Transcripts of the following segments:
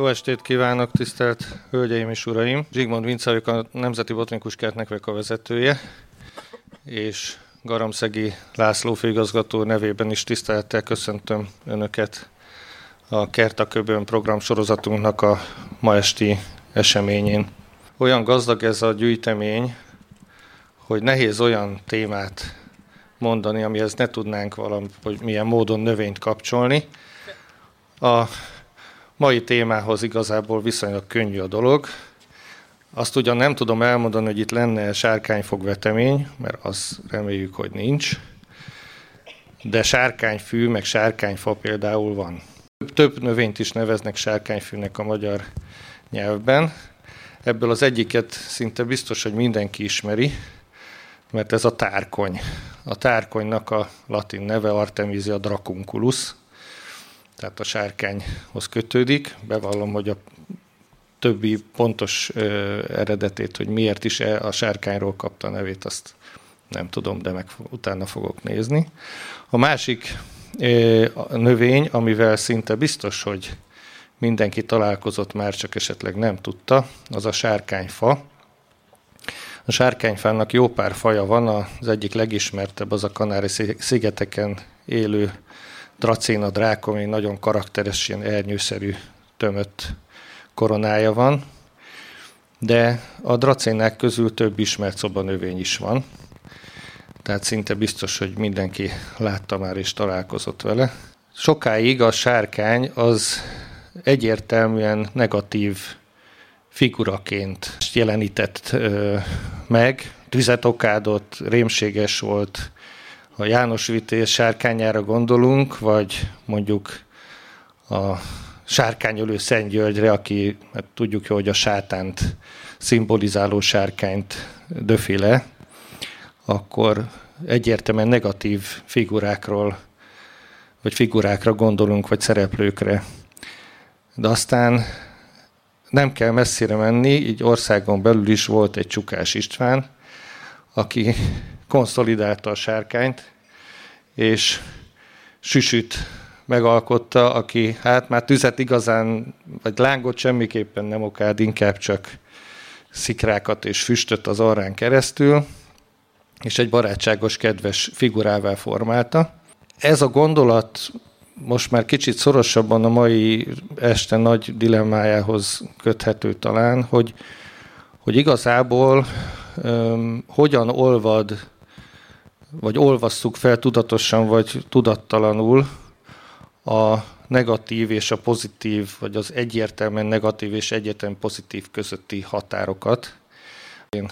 Jó estét kívánok, tisztelt Hölgyeim és Uraim! Zsigmond Vince vagyok a Nemzeti Botanikus Kertnek a vezetője, és Garamszegi László főigazgató nevében is tisztelettel köszöntöm Önöket a Kertaköbön program sorozatunknak a ma esti eseményén. Olyan gazdag ez a gyűjtemény, hogy nehéz olyan témát mondani, amihez ne tudnánk valahogy milyen módon növényt kapcsolni. A mai témához igazából viszonylag könnyű a dolog. Azt ugyan nem tudom elmondani, hogy itt lenne sárkányfogvetemény, mert azt reméljük, hogy nincs. De sárkányfű, meg sárkányfa például van. Több növényt is neveznek sárkányfűnek a magyar nyelvben. Ebből az egyiket szinte biztos, hogy mindenki ismeri, mert ez a tárkony. A tárkonynak a latin neve Artemisia dracunculus, tehát a sárkányhoz kötődik. Bevallom, hogy a többi pontos ö, eredetét, hogy miért is e a sárkányról kapta a nevét, azt nem tudom, de meg utána fogok nézni. A másik ö, a növény, amivel szinte biztos, hogy mindenki találkozott már, csak esetleg nem tudta, az a sárkányfa. A sárkányfának jó pár faja van, az egyik legismertebb az a Kanári-szigeteken élő Dracéna drák, ami nagyon karakteres, ilyen ernyőszerű tömött koronája van, de a dracénák közül több ismert szobanövény is van, tehát szinte biztos, hogy mindenki látta már és találkozott vele. Sokáig a sárkány az egyértelműen negatív figuraként jelenített ö, meg, tüzet okádott, rémséges volt, ha János Vitéz sárkányára gondolunk, vagy mondjuk a sárkányölő Szent Györgyre, aki hát tudjuk hogy a sátánt szimbolizáló sárkányt döfile, akkor egyértelműen negatív figurákról, vagy figurákra gondolunk, vagy szereplőkre. De aztán nem kell messzire menni, így országon belül is volt egy Csukás István, aki konszolidálta a sárkányt, és Süsüt megalkotta, aki hát már tüzet igazán, vagy lángot semmiképpen nem okád, inkább csak szikrákat és füstöt az orrán keresztül, és egy barátságos, kedves figurává formálta. Ez a gondolat most már kicsit szorosabban a mai este nagy dilemmájához köthető talán, hogy, hogy igazából um, hogyan olvad vagy olvasszuk fel tudatosan vagy tudattalanul a negatív és a pozitív, vagy az egyértelműen negatív és egyértelműen pozitív közötti határokat. Én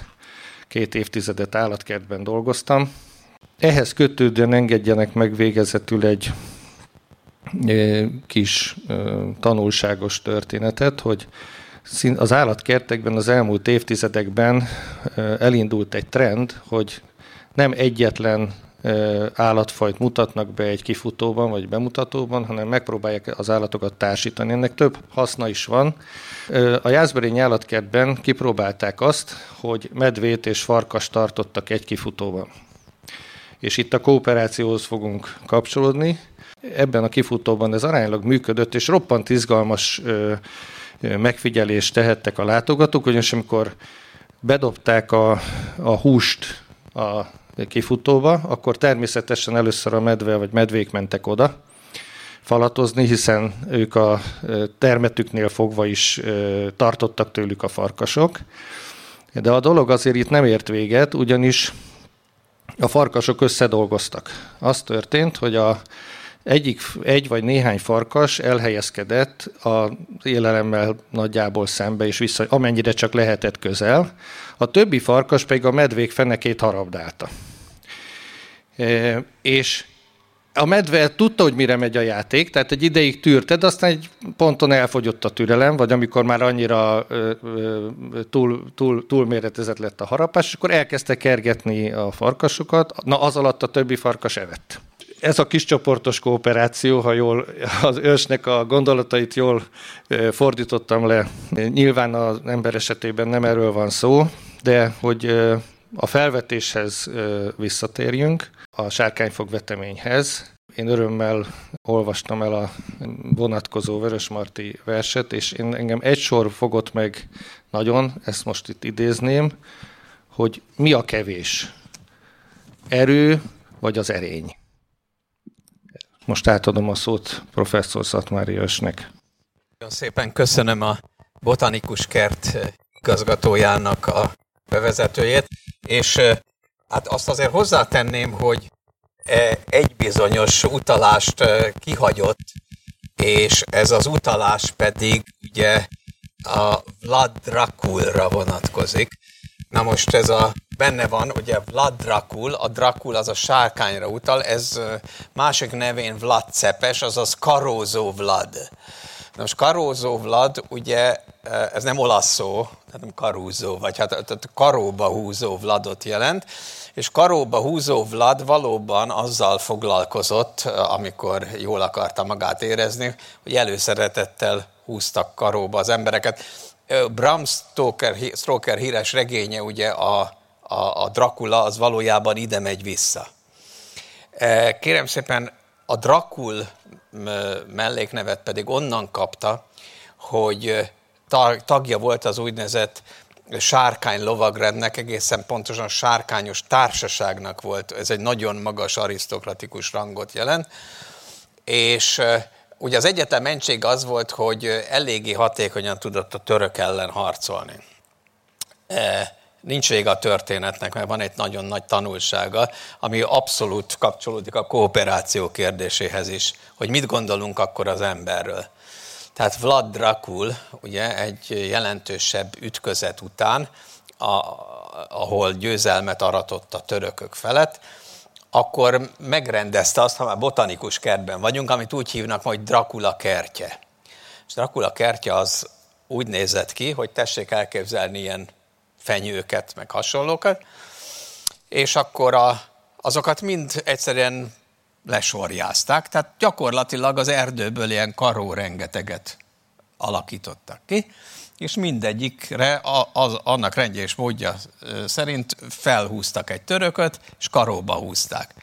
két évtizedet állatkertben dolgoztam. Ehhez kötődően engedjenek meg végezetül egy kis tanulságos történetet, hogy az állatkertekben az elmúlt évtizedekben elindult egy trend, hogy nem egyetlen állatfajt mutatnak be egy kifutóban vagy bemutatóban, hanem megpróbálják az állatokat társítani. Ennek több haszna is van. A Jászberény állatkertben kipróbálták azt, hogy medvét és farkas tartottak egy kifutóban. És itt a kooperációhoz fogunk kapcsolódni. Ebben a kifutóban ez aránylag működött, és roppant izgalmas megfigyelést tehettek a látogatók, ugyanis amikor bedobták a, a húst a kifutóba, akkor természetesen először a medve vagy medvék mentek oda falatozni, hiszen ők a termetüknél fogva is tartottak tőlük a farkasok. De a dolog azért itt nem ért véget, ugyanis a farkasok összedolgoztak. Az történt, hogy a egyik, egy vagy néhány farkas elhelyezkedett az élelemmel nagyjából szembe, és vissza, amennyire csak lehetett közel. A többi farkas pedig a medvék fenekét harabdálta. És a medve tudta, hogy mire megy a játék, tehát egy ideig tűrte, de aztán egy ponton elfogyott a türelem, vagy amikor már annyira túl, túl, túlméretezett lett a harapás, és akkor elkezdte kergetni a farkasokat, na az alatt a többi farkas evett. Ez a kiscsoportos kooperáció, ha jól az ősnek a gondolatait jól fordítottam le, nyilván az ember esetében nem erről van szó, de hogy a felvetéshez visszatérjünk, a sárkányfog veteményhez. én örömmel olvastam el a vonatkozó Vörösmarty verset, és én, engem egy sor fogott meg nagyon, ezt most itt idézném, hogy mi a kevés? Erő vagy az erény? Most átadom a szót professzor Szatmári Ösnek. Nagyon szépen köszönöm a botanikus kert igazgatójának a bevezetőjét, és hát azt azért hozzátenném, hogy egy bizonyos utalást kihagyott, és ez az utalás pedig ugye a Vlad Drakulra vonatkozik. Na most ez a benne van, ugye Vlad Drakul, a Drakul az a sárkányra utal, ez másik nevén Vlad Cepes, azaz Karózó Vlad. Na most Karózó Vlad, ugye ez nem olasz szó, nem karúzó, vagy hát, hát karóba húzó Vladot jelent, és karóba húzó Vlad valóban azzal foglalkozott, amikor jól akarta magát érezni, hogy előszeretettel húztak karóba az embereket. Bram Stoker, Stoker híres regénye, ugye a, a, a Dracula, az valójában ide megy vissza. Kérem szépen, a Drakul melléknevet pedig onnan kapta, hogy tagja volt az úgynevezett sárkány lovagrendnek, egészen pontosan sárkányos társaságnak volt, ez egy nagyon magas arisztokratikus rangot jelent, és ugye az egyetlen mentség az volt, hogy eléggé hatékonyan tudott a török ellen harcolni. Nincs vége a történetnek, mert van egy nagyon nagy tanulsága, ami abszolút kapcsolódik a kooperáció kérdéséhez is, hogy mit gondolunk akkor az emberről. Tehát Vlad Dracul, ugye egy jelentősebb ütközet után, a, ahol győzelmet aratott a törökök felett, akkor megrendezte azt, ha már botanikus kertben vagyunk, amit úgy hívnak, hogy Dracula kertje. És Dracula kertje az úgy nézett ki, hogy tessék elképzelni ilyen fenyőket, meg hasonlókat, és akkor a, azokat mind egyszerűen lesorjázták, tehát gyakorlatilag az erdőből ilyen karó rengeteget alakítottak ki, és mindegyikre az, annak rendje és módja szerint felhúztak egy törököt, és karóba húzták.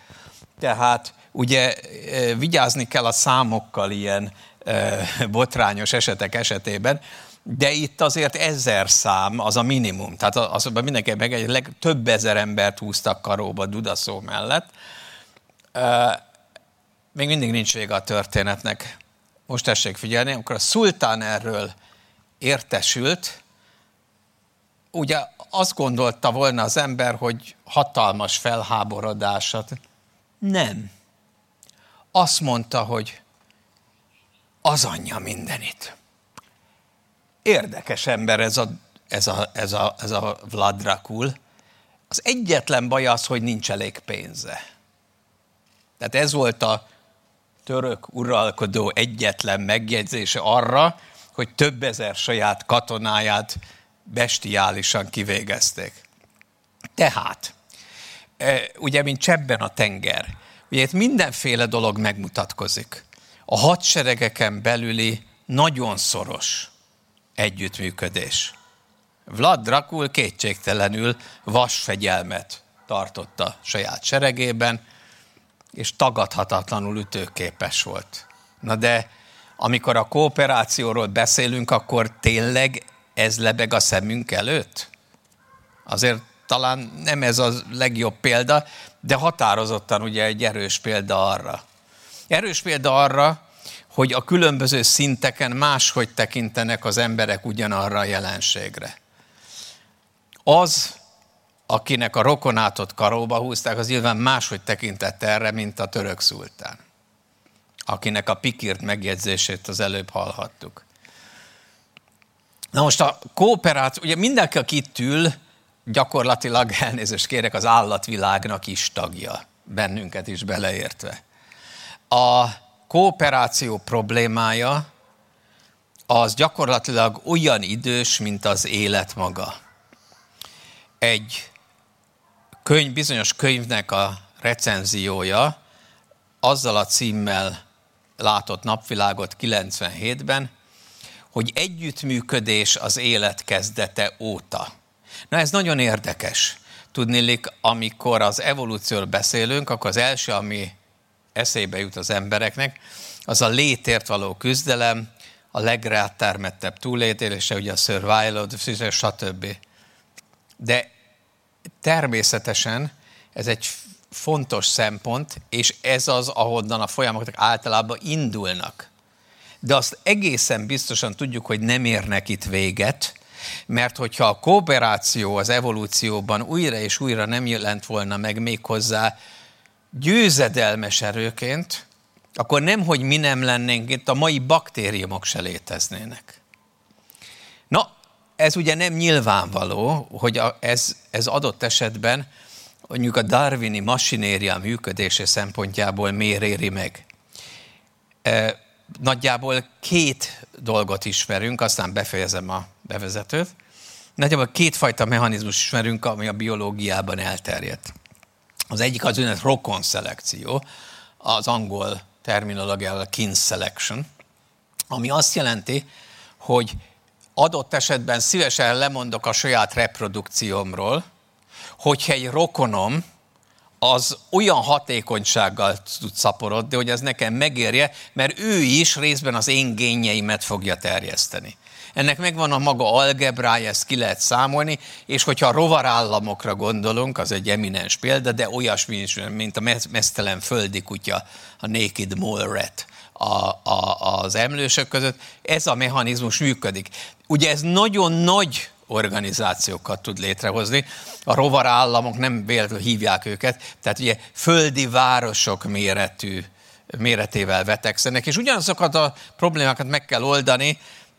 Tehát ugye vigyázni kell a számokkal ilyen botrányos esetek esetében, de itt azért ezer szám az a minimum. Tehát azonban mindenki meg egy leg, több ezer embert húztak karóba Dudaszó mellett. Még mindig nincs vége a történetnek. Most tessék figyelni, amikor a szultán erről értesült, ugye azt gondolta volna az ember, hogy hatalmas felháborodásat. Nem. Azt mondta, hogy az anyja mindenit. Érdekes ember ez a, ez a, ez a, ez a Vlad Dracul. Az egyetlen baj az, hogy nincs elég pénze. Tehát ez volt a török uralkodó egyetlen megjegyzése arra, hogy több ezer saját katonáját bestiálisan kivégezték. Tehát, e, ugye, mint csebben a tenger, ugye itt mindenféle dolog megmutatkozik. A hadseregeken belüli nagyon szoros együttműködés. Vlad Drakul kétségtelenül vasfegyelmet tartotta saját seregében, és tagadhatatlanul ütőképes volt. Na de amikor a kooperációról beszélünk, akkor tényleg ez lebeg a szemünk előtt? Azért talán nem ez a legjobb példa, de határozottan ugye egy erős példa arra. Erős példa arra, hogy a különböző szinteken máshogy tekintenek az emberek ugyanarra a jelenségre. Az, akinek a rokonátot karóba húzták, az nyilván máshogy tekintett erre, mint a török szultán, akinek a pikírt megjegyzését az előbb hallhattuk. Na most a kooperáció, ugye mindenki, aki itt ül, gyakorlatilag elnézést kérek, az állatvilágnak is tagja, bennünket is beleértve. A kooperáció problémája az gyakorlatilag olyan idős, mint az élet maga. Egy könyv, bizonyos könyvnek a recenziója azzal a címmel látott napvilágot 97-ben, hogy együttműködés az élet kezdete óta. Na ez nagyon érdekes. Tudnélik, amikor az evolúcióról beszélünk, akkor az első, ami eszébe jut az embereknek, az a létért való küzdelem, a legrátermettebb túlélése, ugye a survival, stb. De természetesen ez egy fontos szempont, és ez az, ahonnan a folyamatok általában indulnak. De azt egészen biztosan tudjuk, hogy nem érnek itt véget, mert hogyha a kooperáció az evolúcióban újra és újra nem jelent volna meg méghozzá győzedelmes erőként, akkor nem, hogy mi nem lennénk itt, a mai baktériumok se léteznének. Na, ez ugye nem nyilvánvaló, hogy ez, ez adott esetben mondjuk a darwini masinéria működése szempontjából miért éri meg. E, nagyjából két dolgot ismerünk, aztán befejezem a bevezetőt. Nagyjából kétfajta mechanizmus ismerünk, ami a biológiában elterjedt. Az egyik az úgynevezett rokon szelekció, az angol terminológiával kin selection, ami azt jelenti, hogy adott esetben szívesen lemondok a saját reprodukciómról, hogyha egy rokonom az olyan hatékonysággal tud szaporodni, hogy ez nekem megérje, mert ő is részben az én génjeimet fogja terjeszteni. Ennek megvan a maga algebrája, ezt ki lehet számolni, és hogyha a rovarállamokra gondolunk, az egy eminens példa, de olyasmi is, mint a mesztelen földi kutya, a naked mole rat, a, a, az emlősök között, ez a mechanizmus működik. Ugye ez nagyon nagy organizációkat tud létrehozni. A rovarállamok nem véletlenül hívják őket, tehát ugye földi városok méretű, méretével vetekszenek, és ugyanazokat a problémákat meg kell oldani,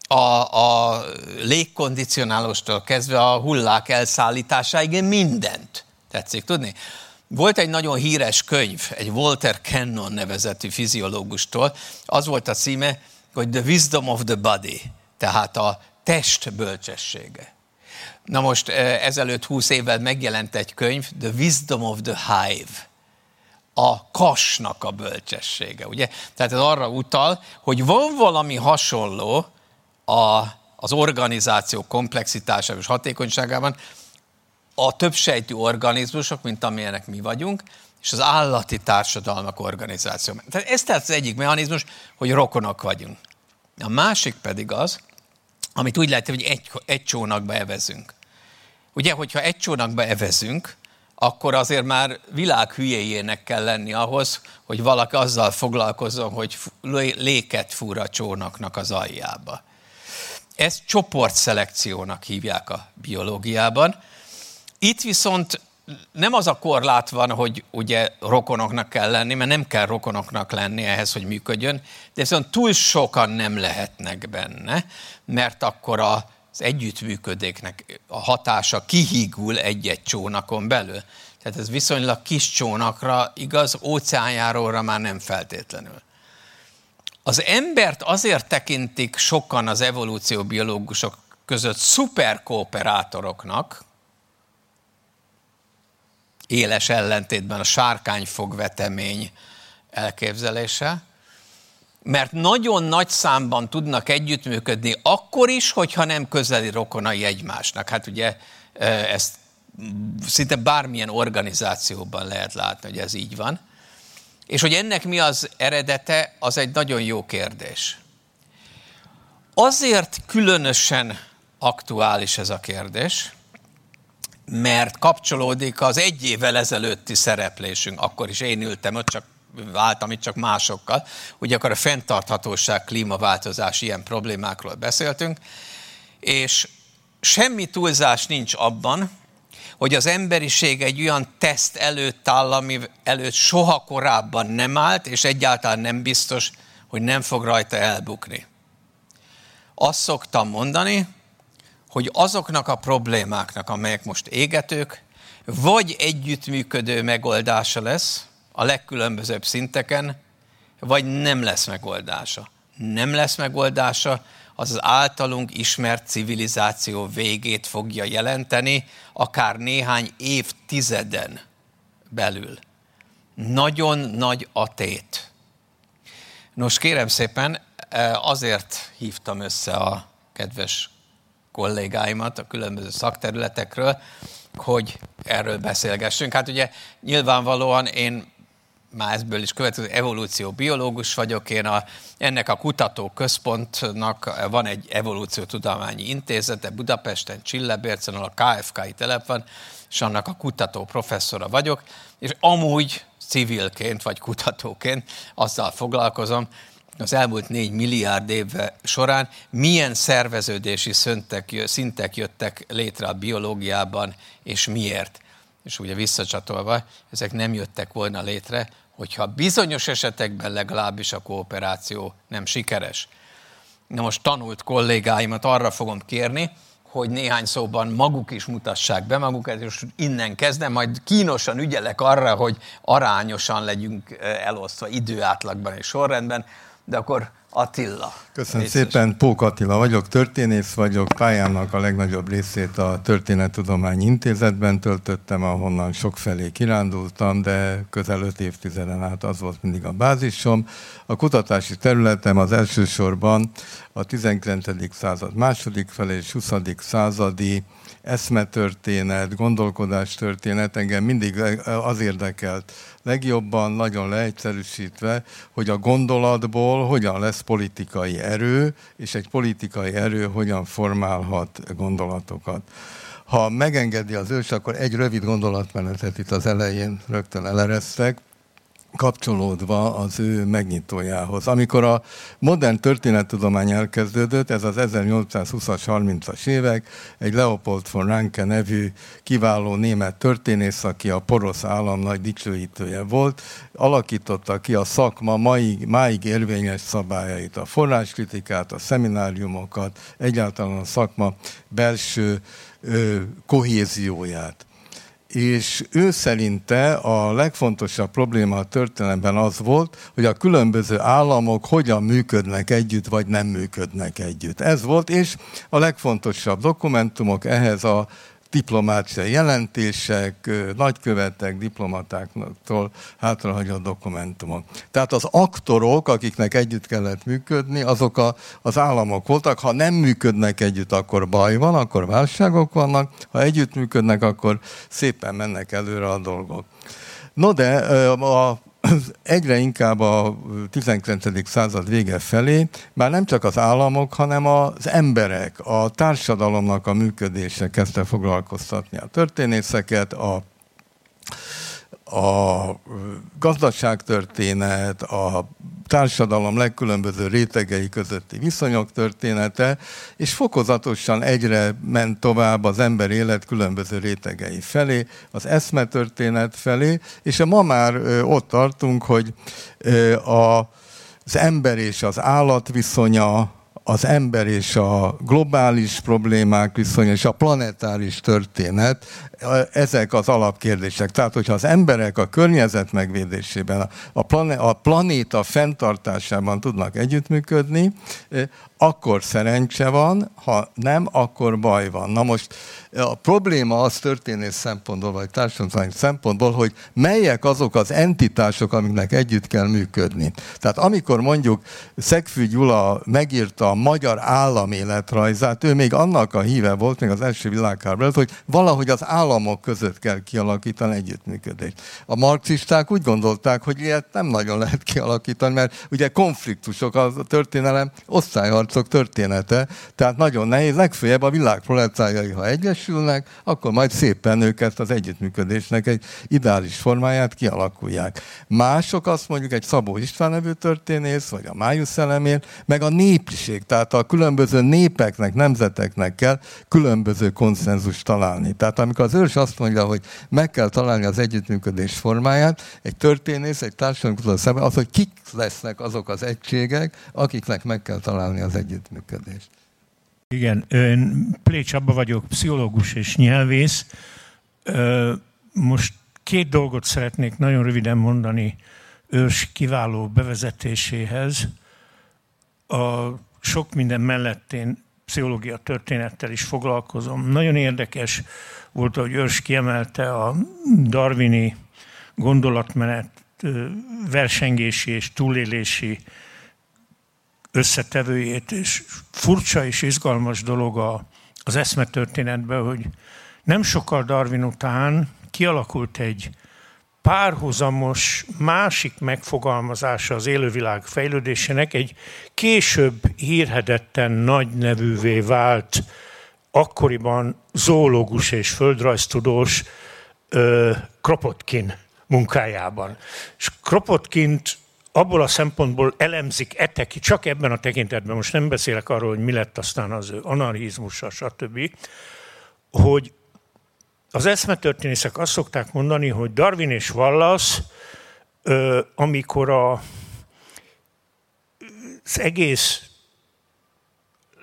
a, a légkondicionálóstól kezdve a hullák elszállításáig mindent. Tetszik tudni? Volt egy nagyon híres könyv, egy Walter Cannon nevezetű fiziológustól, az volt a címe, hogy The Wisdom of the Body, tehát a test bölcsessége. Na most ezelőtt húsz évvel megjelent egy könyv, The Wisdom of the Hive, a kasnak a bölcsessége, ugye? Tehát ez arra utal, hogy van valami hasonló a, az organizáció komplexitásában és hatékonyságában a többsejtű organizmusok, mint amilyenek mi vagyunk, és az állati társadalmak organizáció. Tehát ez tehát az egyik mechanizmus, hogy rokonok vagyunk. A másik pedig az, amit úgy lehet, hogy egy, egy csónakba evezünk. Ugye, hogyha egy csónakba evezünk, akkor azért már világ hülyéjének kell lenni ahhoz, hogy valaki azzal foglalkozzon, hogy léket fúr a csónaknak az aljába. Ezt csoportszelekciónak hívják a biológiában. Itt viszont nem az a korlát van, hogy ugye rokonoknak kell lenni, mert nem kell rokonoknak lenni ehhez, hogy működjön, de viszont túl sokan nem lehetnek benne, mert akkor a az együttműködéknek a hatása kihígul egy-egy csónakon belül. Tehát ez viszonylag kis csónakra igaz, óceánjáróra már nem feltétlenül. Az embert azért tekintik sokan az evolúcióbiológusok között szuperkooperátoroknak, éles ellentétben a sárkányfogvetemény elképzelése, mert nagyon nagy számban tudnak együttműködni akkor is, hogyha nem közeli rokonai egymásnak. Hát ugye e, ezt szinte bármilyen organizációban lehet látni, hogy ez így van. És hogy ennek mi az eredete, az egy nagyon jó kérdés. Azért különösen aktuális ez a kérdés, mert kapcsolódik az egy évvel ezelőtti szereplésünk. Akkor is én ültem ott, csak váltam itt csak másokkal. Ugye akkor a fenntarthatóság, klímaváltozás, ilyen problémákról beszéltünk, és semmi túlzás nincs abban, hogy az emberiség egy olyan teszt előtt áll, ami előtt soha korábban nem állt, és egyáltalán nem biztos, hogy nem fog rajta elbukni. Azt szoktam mondani, hogy azoknak a problémáknak, amelyek most égetők, vagy együttműködő megoldása lesz, a legkülönbözőbb szinteken, vagy nem lesz megoldása. Nem lesz megoldása, az általunk ismert civilizáció végét fogja jelenteni, akár néhány évtizeden belül. Nagyon nagy a tét. Nos, kérem szépen, e, azért hívtam össze a kedves kollégáimat a különböző szakterületekről, hogy erről beszélgessünk. Hát ugye nyilvánvalóan én már ezből is következő evolúció biológus vagyok, én a, ennek a kutatóközpontnak van egy evolúciótudományi intézete Budapesten, Csillebércen, ahol a KFK-i telep van, és annak a kutató professzora vagyok, és amúgy civilként vagy kutatóként azzal foglalkozom, az elmúlt négy milliárd év során milyen szerveződési szintek, szintek jöttek létre a biológiában, és miért. És ugye visszacsatolva, ezek nem jöttek volna létre, hogyha bizonyos esetekben legalábbis a kooperáció nem sikeres. Na most tanult kollégáimat arra fogom kérni, hogy néhány szóban maguk is mutassák be magukat, és innen kezdem, majd kínosan ügyelek arra, hogy arányosan legyünk eh, elosztva időátlagban és sorrendben, de akkor Attila. Köszönöm Részes. szépen, Pók Attila vagyok, történész vagyok, pályámnak a legnagyobb részét a Történettudományi Intézetben töltöttem, ahonnan sokfelé kirándultam, de közel öt évtizeden át az volt mindig a bázisom. A kutatási területem az elsősorban a 19. század második felé és 20. századi eszmetörténet, gondolkodástörténet engem mindig az érdekelt legjobban, nagyon leegyszerűsítve, hogy a gondolatból hogyan lesz politikai erő, és egy politikai erő hogyan formálhat gondolatokat. Ha megengedi az ős, akkor egy rövid gondolatmenetet itt az elején rögtön eleresztek kapcsolódva az ő megnyitójához. Amikor a modern történettudomány elkezdődött, ez az 1820-as, 30-as évek, egy Leopold von Ranke nevű kiváló német történész, aki a porosz állam nagy dicsőítője volt, alakította ki a szakma mai, máig érvényes szabályait, a forráskritikát, a szemináriumokat, egyáltalán a szakma belső ö, kohézióját és ő szerinte a legfontosabb probléma a történelemben az volt, hogy a különböző államok hogyan működnek együtt, vagy nem működnek együtt. Ez volt, és a legfontosabb dokumentumok ehhez a diplomáciai jelentések, nagykövetek, diplomatáktól hátrahagyott dokumentumok. Tehát az aktorok, akiknek együtt kellett működni, azok a, az államok voltak. Ha nem működnek együtt, akkor baj van, akkor válságok vannak. Ha együtt működnek, akkor szépen mennek előre a dolgok. No de a egyre inkább a 19. század vége felé már nem csak az államok, hanem az emberek, a társadalomnak a működése kezdte foglalkoztatni a történészeket, a a gazdaságtörténet, a társadalom legkülönböző rétegei közötti viszonyok története, és fokozatosan egyre ment tovább az ember élet különböző rétegei felé, az eszmetörténet felé, és ma már ott tartunk, hogy a, az ember és az állat viszonya, az ember és a globális problémák viszonya és a planetáris történet, ezek az alapkérdések. Tehát, hogyha az emberek a környezet megvédésében, a, plané- a planéta fenntartásában tudnak együttműködni, akkor szerencse van, ha nem, akkor baj van. Na most a probléma az történés szempontból, vagy társadalmi szempontból, hogy melyek azok az entitások, amiknek együtt kell működni. Tehát amikor mondjuk Szegfű Gyula megírta a magyar államéletrajzát, ő még annak a híve volt, még az első világháború hogy valahogy az államok között kell kialakítani együttműködést. A marxisták úgy gondolták, hogy ilyet nem nagyon lehet kialakítani, mert ugye konfliktusok, a történelem osztályharcok története, tehát nagyon nehéz, legfőjebb a világ proletárjai, ha egyesülnek, akkor majd szépen őket az együttműködésnek egy ideális formáját kialakulják. Mások azt mondjuk egy Szabó István nevű történész, vagy a Májusz elemér, meg a népség, tehát a különböző népeknek, nemzeteknek kell különböző konszenzus találni. Tehát amikor az ős azt mondja, hogy meg kell találni az együttműködés formáját, egy történész, egy társadalmi szemben, az, hogy kik lesznek azok az egységek, akiknek meg kell találni az együttműködést. Igen, én Plécs Abba vagyok, pszichológus és nyelvész. Most két dolgot szeretnék nagyon röviden mondani ős kiváló bevezetéséhez. A sok minden mellett én pszichológia történettel is foglalkozom. Nagyon érdekes volt, hogy ős kiemelte a darwini gondolatmenet versengési és túlélési összetevőjét, és furcsa és izgalmas dolog a, az eszmetörténetben, hogy nem sokkal Darwin után kialakult egy párhuzamos másik megfogalmazása az élővilág fejlődésének egy később hírhedetten nagy nevűvé vált, akkoriban zoológus és földrajztudós Kropotkin munkájában. És Kropotkint abból a szempontból elemzik eteki, csak ebben a tekintetben, most nem beszélek arról, hogy mi lett aztán az ő anarchizmusa, stb., hogy az eszmetörténészek azt szokták mondani, hogy Darwin és Wallace, amikor a, az egész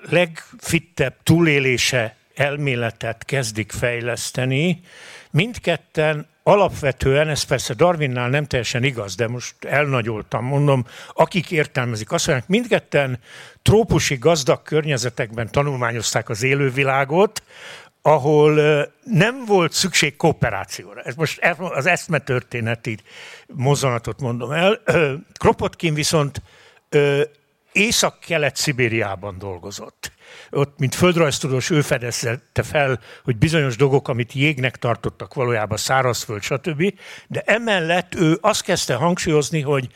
legfittebb túlélése elméletet kezdik fejleszteni, mindketten alapvetően, ez persze Darwinnál nem teljesen igaz, de most elnagyoltam, mondom, akik értelmezik, azt mondják, mindketten trópusi gazdag környezetekben tanulmányozták az élővilágot, ahol nem volt szükség kooperációra. Ez most az eszmetörténeti mozzanatot mondom el. Kropotkin viszont Észak-Kelet-Szibériában dolgozott. Ott, mint földrajztudós, ő fedezte fel, hogy bizonyos dolgok, amit jégnek tartottak, valójában szárazföld, stb. De emellett ő azt kezdte hangsúlyozni, hogy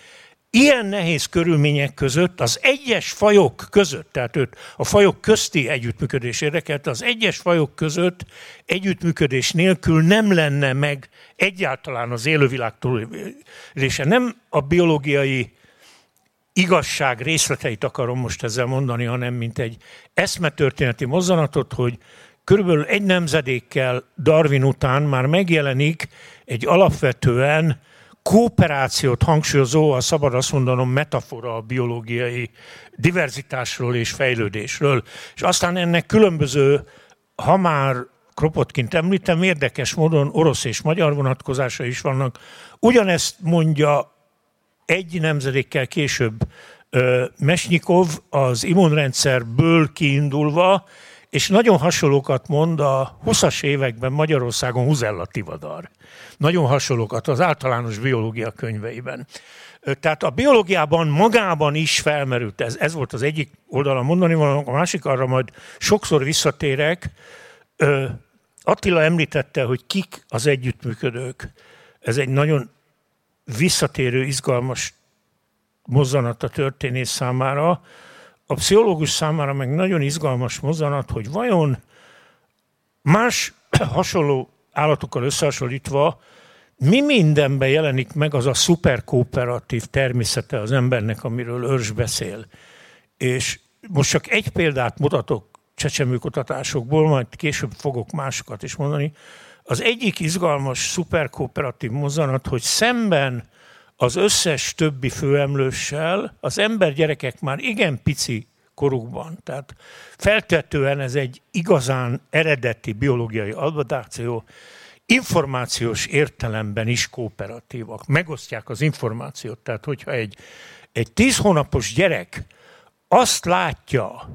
ilyen nehéz körülmények között az egyes fajok között, tehát őt a fajok közti együttműködés érdekelte, az egyes fajok között együttműködés nélkül nem lenne meg egyáltalán az élővilág túlélése. Nem a biológiai igazság részleteit akarom most ezzel mondani, hanem mint egy eszmetörténeti mozzanatot, hogy körülbelül egy nemzedékkel Darwin után már megjelenik egy alapvetően kooperációt hangsúlyozó, a szabad azt mondanom, metafora a biológiai diverzitásról és fejlődésről. És aztán ennek különböző, ha már Kropotkint említem, érdekes módon orosz és magyar vonatkozása is vannak. Ugyanezt mondja egy nemzedékkel később Mesnyikov az immunrendszerből kiindulva, és nagyon hasonlókat mond a 20-as években Magyarországon Huzella Tivadar. Nagyon hasonlókat az általános biológia könyveiben. Tehát a biológiában magában is felmerült ez. Ez volt az egyik oldalon mondani, a másik arra majd sokszor visszatérek. Attila említette, hogy kik az együttműködők. Ez egy nagyon visszatérő, izgalmas mozzanat a történész számára. A pszichológus számára meg nagyon izgalmas mozzanat, hogy vajon más hasonló állatokkal összehasonlítva mi mindenben jelenik meg az a szuperkooperatív természete az embernek, amiről Örs beszél. És most csak egy példát mutatok csecsemőkutatásokból, majd később fogok másokat is mondani. Az egyik izgalmas szuperkooperatív mozzanat, hogy szemben az összes többi főemlőssel az ember gyerekek már igen pici korukban. Tehát feltetően ez egy igazán eredeti biológiai adaptáció, információs értelemben is kooperatívak. Megosztják az információt. Tehát, hogyha egy, egy tíz hónapos gyerek azt látja,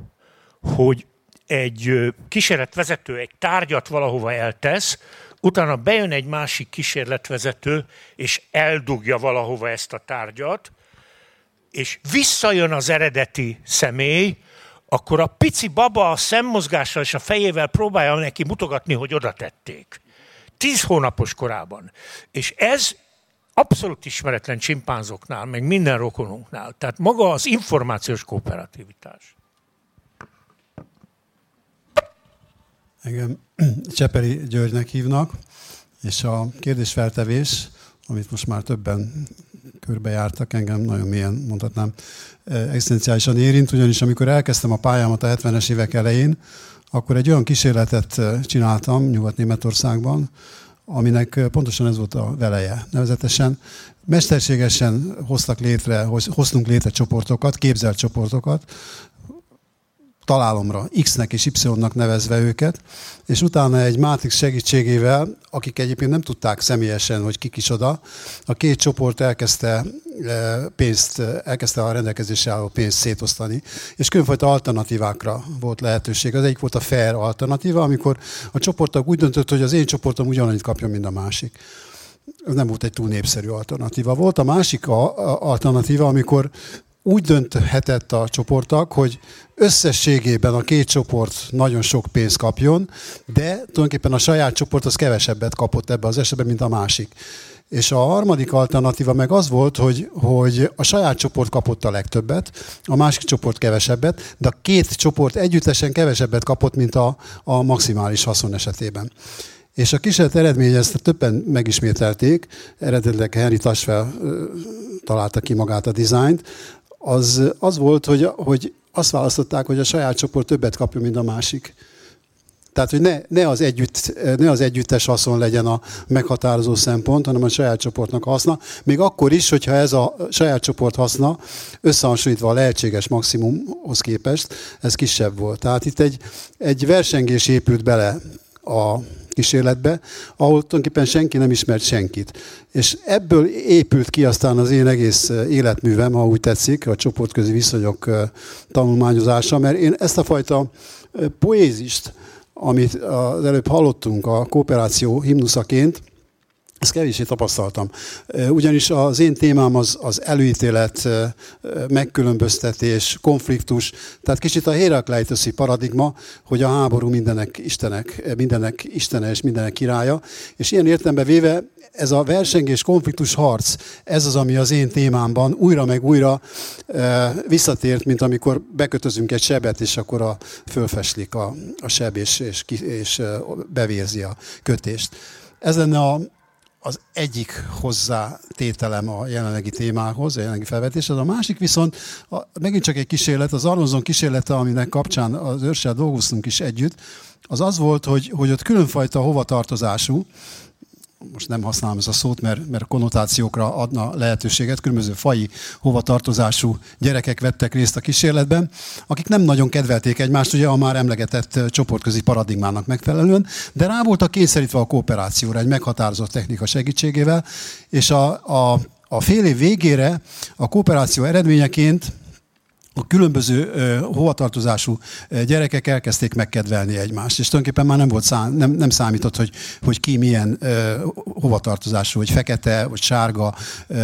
hogy egy kísérletvezető egy tárgyat valahova eltesz, utána bejön egy másik kísérletvezető, és eldugja valahova ezt a tárgyat, és visszajön az eredeti személy, akkor a pici baba a szemmozgással és a fejével próbálja neki mutogatni, hogy oda tették. Tíz hónapos korában. És ez abszolút ismeretlen csimpánzoknál, meg minden rokonunknál. Tehát maga az információs kooperativitás. Engem Cseperi Györgynek hívnak, és a kérdésfeltevés, amit most már többen körbejártak, engem nagyon mélyen mondhatnám, eh, egzisztenciálisan érint, ugyanis amikor elkezdtem a pályámat a 70-es évek elején, akkor egy olyan kísérletet eh, csináltam Nyugat-Németországban, aminek eh, pontosan ez volt a veleje. Nevezetesen mesterségesen hoztak létre, hoztunk létre csoportokat, képzelt csoportokat, találomra, X-nek és Y-nak nevezve őket, és utána egy Matrix segítségével, akik egyébként nem tudták személyesen, hogy kik is oda, a két csoport elkezdte e, pénzt, elkezdte a rendelkezésre álló pénzt szétosztani, és különfajta alternatívákra volt lehetőség. Az egyik volt a fair alternatíva, amikor a csoportok úgy döntött, hogy az én csoportom ugyanannyit kapjon, mint a másik. Ez nem volt egy túl népszerű alternatíva. Volt a másik alternatíva, amikor úgy dönthetett a csoportok, hogy összességében a két csoport nagyon sok pénzt kapjon, de tulajdonképpen a saját csoport az kevesebbet kapott ebbe az esetben, mint a másik. És a harmadik alternatíva meg az volt, hogy, hogy a saját csoport kapott a legtöbbet, a másik csoport kevesebbet, de a két csoport együttesen kevesebbet kapott, mint a, a maximális haszon esetében. És a kísérlet eredménye, ezt többen megismételték, eredetileg Henry Tasfel találta ki magát a dizájnt, az, az volt, hogy, hogy azt választották, hogy a saját csoport többet kapja, mint a másik. Tehát, hogy ne, ne, az együtt, ne az együttes haszon legyen a meghatározó szempont, hanem a saját csoportnak haszna. Még akkor is, hogyha ez a saját csoport haszna összehasonlítva a lehetséges maximumhoz képest, ez kisebb volt. Tehát itt egy, egy versengés épült bele a kísérletbe, ahol tulajdonképpen senki nem ismert senkit. És ebből épült ki aztán az én egész életművem, ha úgy tetszik, a csoportközi viszonyok tanulmányozása, mert én ezt a fajta poézist, amit az előbb hallottunk a kooperáció himnuszaként, ezt kevéssé tapasztaltam. Ugyanis az én témám az, az előítélet, megkülönböztetés, konfliktus, tehát kicsit a Herakleitoszi paradigma, hogy a háború mindenek istenek, mindenek istene és mindenek királya, és ilyen értelemben véve ez a versengés, konfliktus, harc, ez az, ami az én témámban újra meg újra visszatért, mint amikor bekötözünk egy sebet, és akkor a, fölfeslik a, a seb, és, és, és bevérzi a kötést. Ez lenne a, az egyik hozzátételem a jelenlegi témához, a jelenlegi felvetéshez. A másik viszont a, megint csak egy kísérlet, az Arnozon kísérlete, aminek kapcsán az őrssel dolgoztunk is együtt, az az volt, hogy, hogy ott különfajta hovatartozású, most nem használom ezt a szót, mert, mert konnotációkra adna lehetőséget, különböző fai hovatartozású gyerekek vettek részt a kísérletben, akik nem nagyon kedvelték egymást, ugye a már emlegetett csoportközi paradigmának megfelelően, de rá voltak kényszerítve a kooperációra egy meghatározott technika segítségével, és a, a, a fél év végére a kooperáció eredményeként a különböző uh, hovatartozású gyerekek elkezdték megkedvelni egymást, és tulajdonképpen már nem, volt szám, nem, nem számított, hogy, hogy ki milyen uh, hovatartozású, hogy fekete, vagy sárga, uh,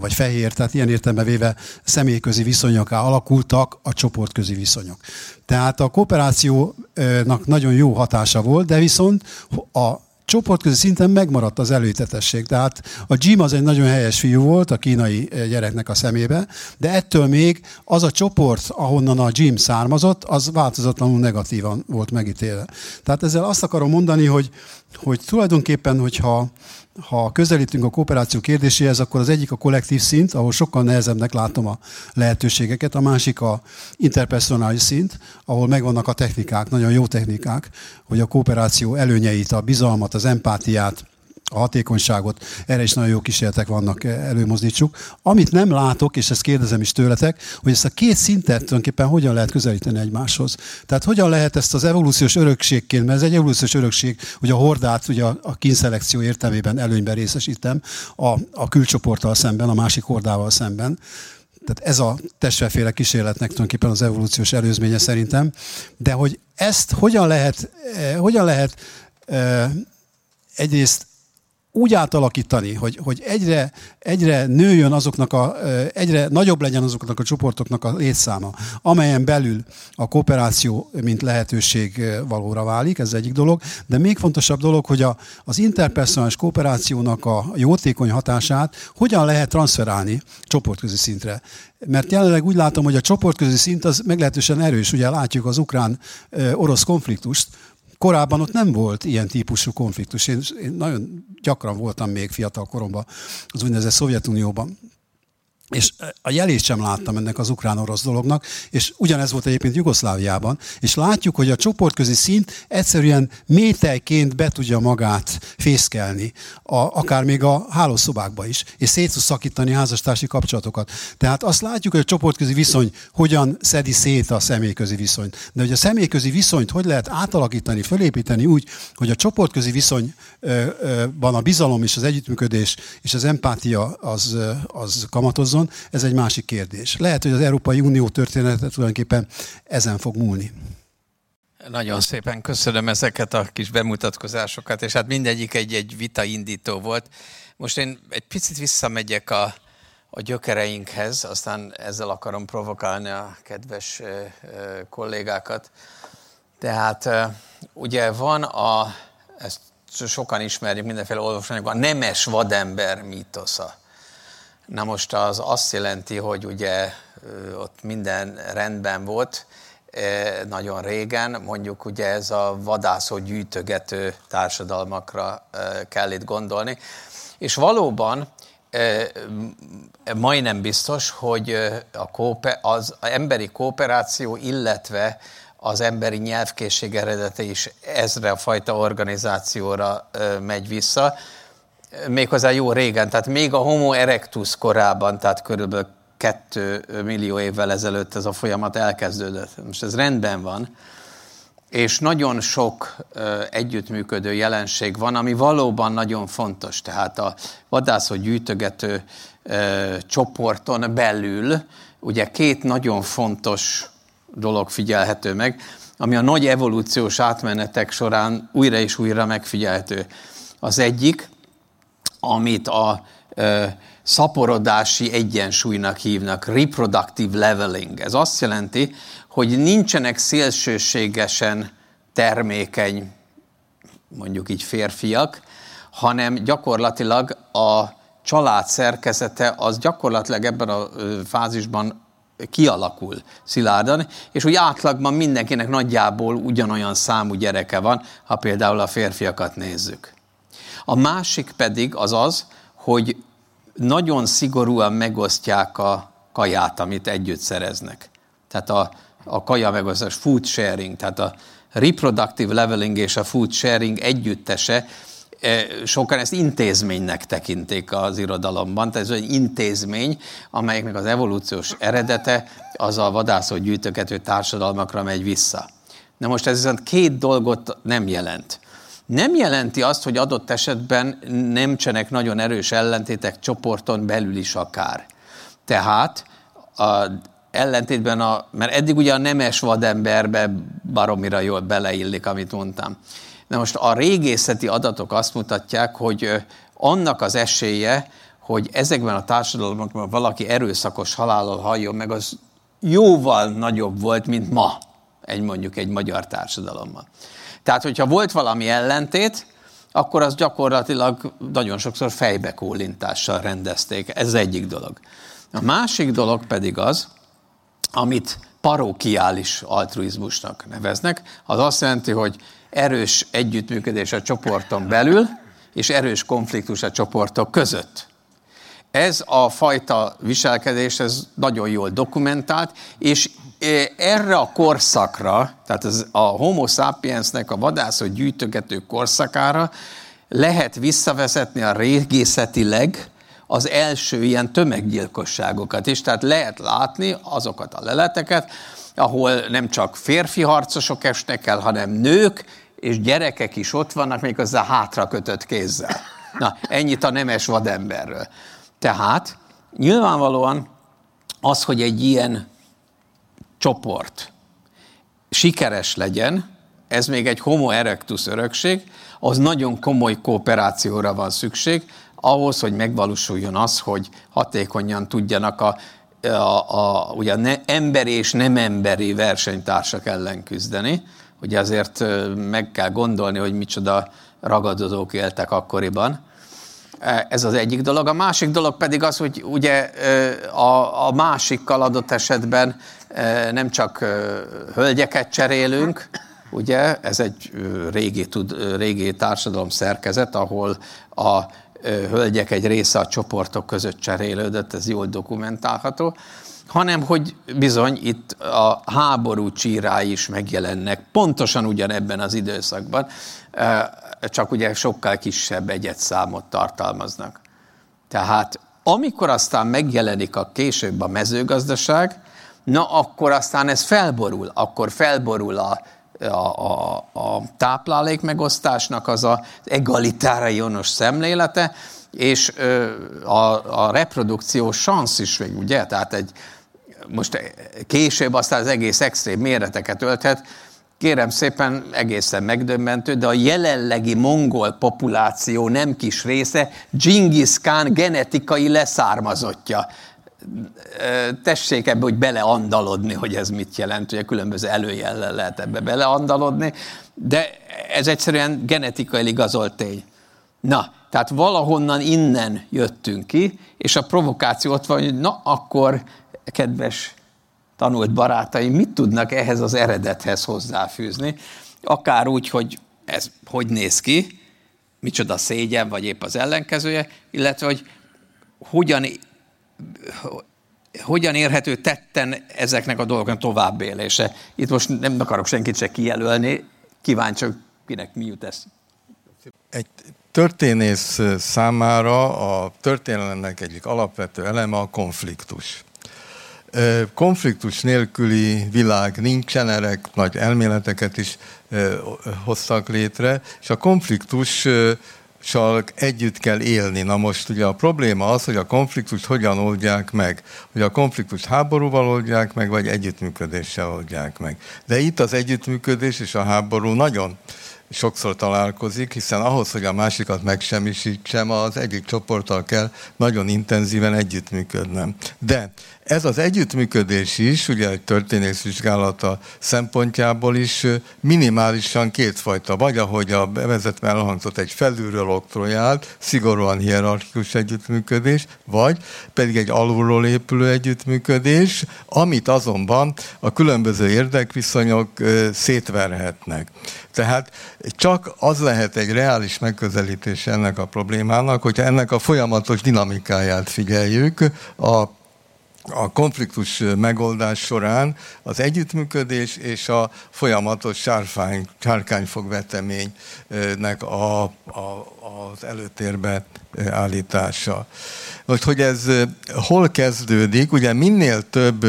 vagy fehér, tehát ilyen értelemben véve személyközi viszonyok alakultak a csoportközi viszonyok. Tehát a kooperációnak nagyon jó hatása volt, de viszont a csoportközi szinten megmaradt az előítetesség. Tehát a Jim az egy nagyon helyes fiú volt a kínai eh, gyereknek a szemébe, de ettől még az a csoport, ahonnan a Jim származott, az változatlanul negatívan volt megítélve. Tehát ezzel azt akarom mondani, hogy, hogy tulajdonképpen, hogyha ha közelítünk a kooperáció kérdéséhez, akkor az egyik a kollektív szint, ahol sokkal nehezebbnek látom a lehetőségeket, a másik a interpersonális szint, ahol megvannak a technikák, nagyon jó technikák, hogy a kooperáció előnyeit, a bizalmat, az empátiát, a hatékonyságot, erre is nagyon jó kísérletek vannak, eh, előmozdítsuk. Amit nem látok, és ezt kérdezem is tőletek, hogy ezt a két szintet tulajdonképpen hogyan lehet közelíteni egymáshoz. Tehát hogyan lehet ezt az evolúciós örökségként, mert ez egy evolúciós örökség, hogy a hordát ugye a kínszelekció értelmében előnyben részesítem a, a külcsoporttal szemben, a másik hordával szemben. Tehát ez a testvérféle kísérletnek tulajdonképpen az evolúciós előzménye szerintem. De hogy ezt hogyan lehet, eh, hogyan lehet eh, egyrészt úgy átalakítani, hogy, hogy egyre, egyre nőjön azoknak a, egyre nagyobb legyen azoknak a csoportoknak a létszáma, amelyen belül a kooperáció, mint lehetőség valóra válik, ez egyik dolog, de még fontosabb dolog, hogy a, az interpersonális kooperációnak a jótékony hatását hogyan lehet transferálni csoportközi szintre. Mert jelenleg úgy látom, hogy a csoportközi szint az meglehetősen erős. Ugye látjuk az ukrán-orosz konfliktust, korábban ott nem volt ilyen típusú konfliktus. Én, én nagyon gyakran voltam még fiatal koromban az úgynevezett Szovjetunióban. És a jelét sem láttam ennek az ukrán-orosz dolognak, és ugyanez volt egyébként Jugoszláviában, és látjuk, hogy a csoportközi szint egyszerűen métejként be tudja magát fészkelni, a, akár még a hálószobákba is, és szét tud szakítani házastársi kapcsolatokat. Tehát azt látjuk, hogy a csoportközi viszony hogyan szedi szét a személyközi viszonyt. De hogy a személyközi viszonyt hogy lehet átalakítani, fölépíteni úgy, hogy a csoportközi viszonyban a bizalom és az együttműködés és az empátia az, az kamatozzon, változzon, ez egy másik kérdés. Lehet, hogy az Európai Unió története tulajdonképpen ezen fog múlni. Nagyon szépen köszönöm ezeket a kis bemutatkozásokat, és hát mindegyik egy-egy vita indító volt. Most én egy picit visszamegyek a, a gyökereinkhez, aztán ezzel akarom provokálni a kedves kollégákat. Tehát ugye van a, ezt sokan ismerjük mindenféle olvasmányokban, a nemes vadember mítosza. Na most az azt jelenti, hogy ugye ott minden rendben volt, nagyon régen, mondjuk ugye ez a vadászó gyűjtögető társadalmakra kell itt gondolni. És valóban majdnem biztos, hogy a kópe, az emberi kooperáció, illetve az emberi nyelvkészség eredete is ezre a fajta organizációra megy vissza, méghozzá jó régen, tehát még a Homo erectus korában, tehát körülbelül kettő millió évvel ezelőtt ez a folyamat elkezdődött. Most ez rendben van, és nagyon sok együttműködő jelenség van, ami valóban nagyon fontos. Tehát a vadászó gyűjtögető csoporton belül ugye két nagyon fontos dolog figyelhető meg, ami a nagy evolúciós átmenetek során újra és újra megfigyelhető. Az egyik, amit a szaporodási egyensúlynak hívnak, reproductive leveling. Ez azt jelenti, hogy nincsenek szélsőségesen termékeny, mondjuk így férfiak, hanem gyakorlatilag a család szerkezete az gyakorlatilag ebben a fázisban kialakul szilárdan, és úgy átlagban mindenkinek nagyjából ugyanolyan számú gyereke van, ha például a férfiakat nézzük. A másik pedig az az, hogy nagyon szigorúan megosztják a kaját, amit együtt szereznek. Tehát a, a kaja megosztás, food sharing, tehát a reproductive leveling és a food sharing együttese, e, sokan ezt intézménynek tekintik az irodalomban, tehát ez egy intézmény, amelyeknek az evolúciós eredete az a vadászó gyűjtögető társadalmakra megy vissza. Na most ez viszont két dolgot nem jelent nem jelenti azt, hogy adott esetben nem csenek nagyon erős ellentétek csoporton belül is akár. Tehát a ellentétben, a, mert eddig ugye a nemes vademberbe baromira jól beleillik, amit mondtam. Na most a régészeti adatok azt mutatják, hogy annak az esélye, hogy ezekben a társadalmakban valaki erőszakos halállal halljon meg, az jóval nagyobb volt, mint ma egy mondjuk egy magyar társadalomban. Tehát, hogyha volt valami ellentét, akkor az gyakorlatilag nagyon sokszor fejbekólintással rendezték. Ez egyik dolog. A másik dolog pedig az, amit parokiális altruizmusnak neveznek, az azt jelenti, hogy erős együttműködés a csoporton belül, és erős konfliktus a csoportok között. Ez a fajta viselkedés, ez nagyon jól dokumentált, és erre a korszakra, tehát az, a homo sapiensnek a vadászó gyűjtögető korszakára lehet visszavezetni a régészetileg az első ilyen tömeggyilkosságokat is. Tehát lehet látni azokat a leleteket, ahol nem csak férfi harcosok esnek el, hanem nők és gyerekek is ott vannak, még hozzá hátra kötött kézzel. Na, ennyit a nemes vademberről. Tehát nyilvánvalóan az, hogy egy ilyen csoport sikeres legyen, ez még egy homo erectus örökség, az nagyon komoly kooperációra van szükség, ahhoz, hogy megvalósuljon az, hogy hatékonyan tudjanak a, a, a, ugye a ne, emberi és nem emberi versenytársak ellen küzdeni. Ugye azért meg kell gondolni, hogy micsoda ragadozók éltek akkoriban. Ez az egyik dolog. A másik dolog pedig az, hogy ugye a, a másikkal adott esetben nem csak hölgyeket cserélünk, ugye, ez egy régi, tud, régi társadalom szerkezet, ahol a hölgyek egy része a csoportok között cserélődött, ez jól dokumentálható, hanem hogy bizony itt a háború csírái is megjelennek, pontosan ugyanebben az időszakban, csak ugye sokkal kisebb egyetszámot tartalmaznak. Tehát amikor aztán megjelenik a később a mezőgazdaság, na akkor aztán ez felborul, akkor felborul a, a, a, a táplálék megosztásnak az az egalitáriónos szemlélete, és a, a reprodukció szansz is még, ugye? Tehát egy, most később aztán az egész extrém méreteket ölthet, kérem szépen egészen megdöbbentő, de a jelenlegi mongol populáció nem kis része Genghis Khan genetikai leszármazottja tessék ebbe, hogy beleandalodni, hogy ez mit jelent, a különböző előjellel lehet ebbe beleandalodni, de ez egyszerűen genetikai igazolt tény. Na, tehát valahonnan innen jöttünk ki, és a provokáció ott van, hogy na akkor, kedves tanult barátaim, mit tudnak ehhez az eredethez hozzáfűzni, akár úgy, hogy ez hogy néz ki, micsoda szégyen, vagy épp az ellenkezője, illetve hogy hogyan, hogyan érhető tetten ezeknek a dolgoknak továbbélése. Itt most nem akarok senkit se kijelölni, kíváncsi, kinek mi jut ez. Egy történész számára a történelemnek egyik alapvető eleme a konfliktus. Konfliktus nélküli világ nincsen, erre nagy elméleteket is hoztak létre, és a konfliktus együtt kell élni. Na most ugye a probléma az, hogy a konfliktust hogyan oldják meg. Hogy a konfliktust háborúval oldják meg, vagy együttműködéssel oldják meg. De itt az együttműködés és a háború nagyon sokszor találkozik, hiszen ahhoz, hogy a másikat megsemmisítsem, az egyik csoporttal kell nagyon intenzíven együttműködnem. De ez az együttműködés is, ugye egy történészvizsgálata szempontjából is minimálisan kétfajta. Vagy ahogy a bevezetve elhangzott egy felülről oktrojált, szigorúan hierarchikus együttműködés, vagy pedig egy alulról épülő együttműködés, amit azonban a különböző érdekviszonyok szétverhetnek. Tehát csak az lehet egy reális megközelítés ennek a problémának, hogyha ennek a folyamatos dinamikáját figyeljük, a a konfliktus megoldás során az együttműködés és a folyamatos sárfány, sárkányfogveteménynek a, a, az előtérbe állítása. Most, hogy ez hol kezdődik, ugye minél több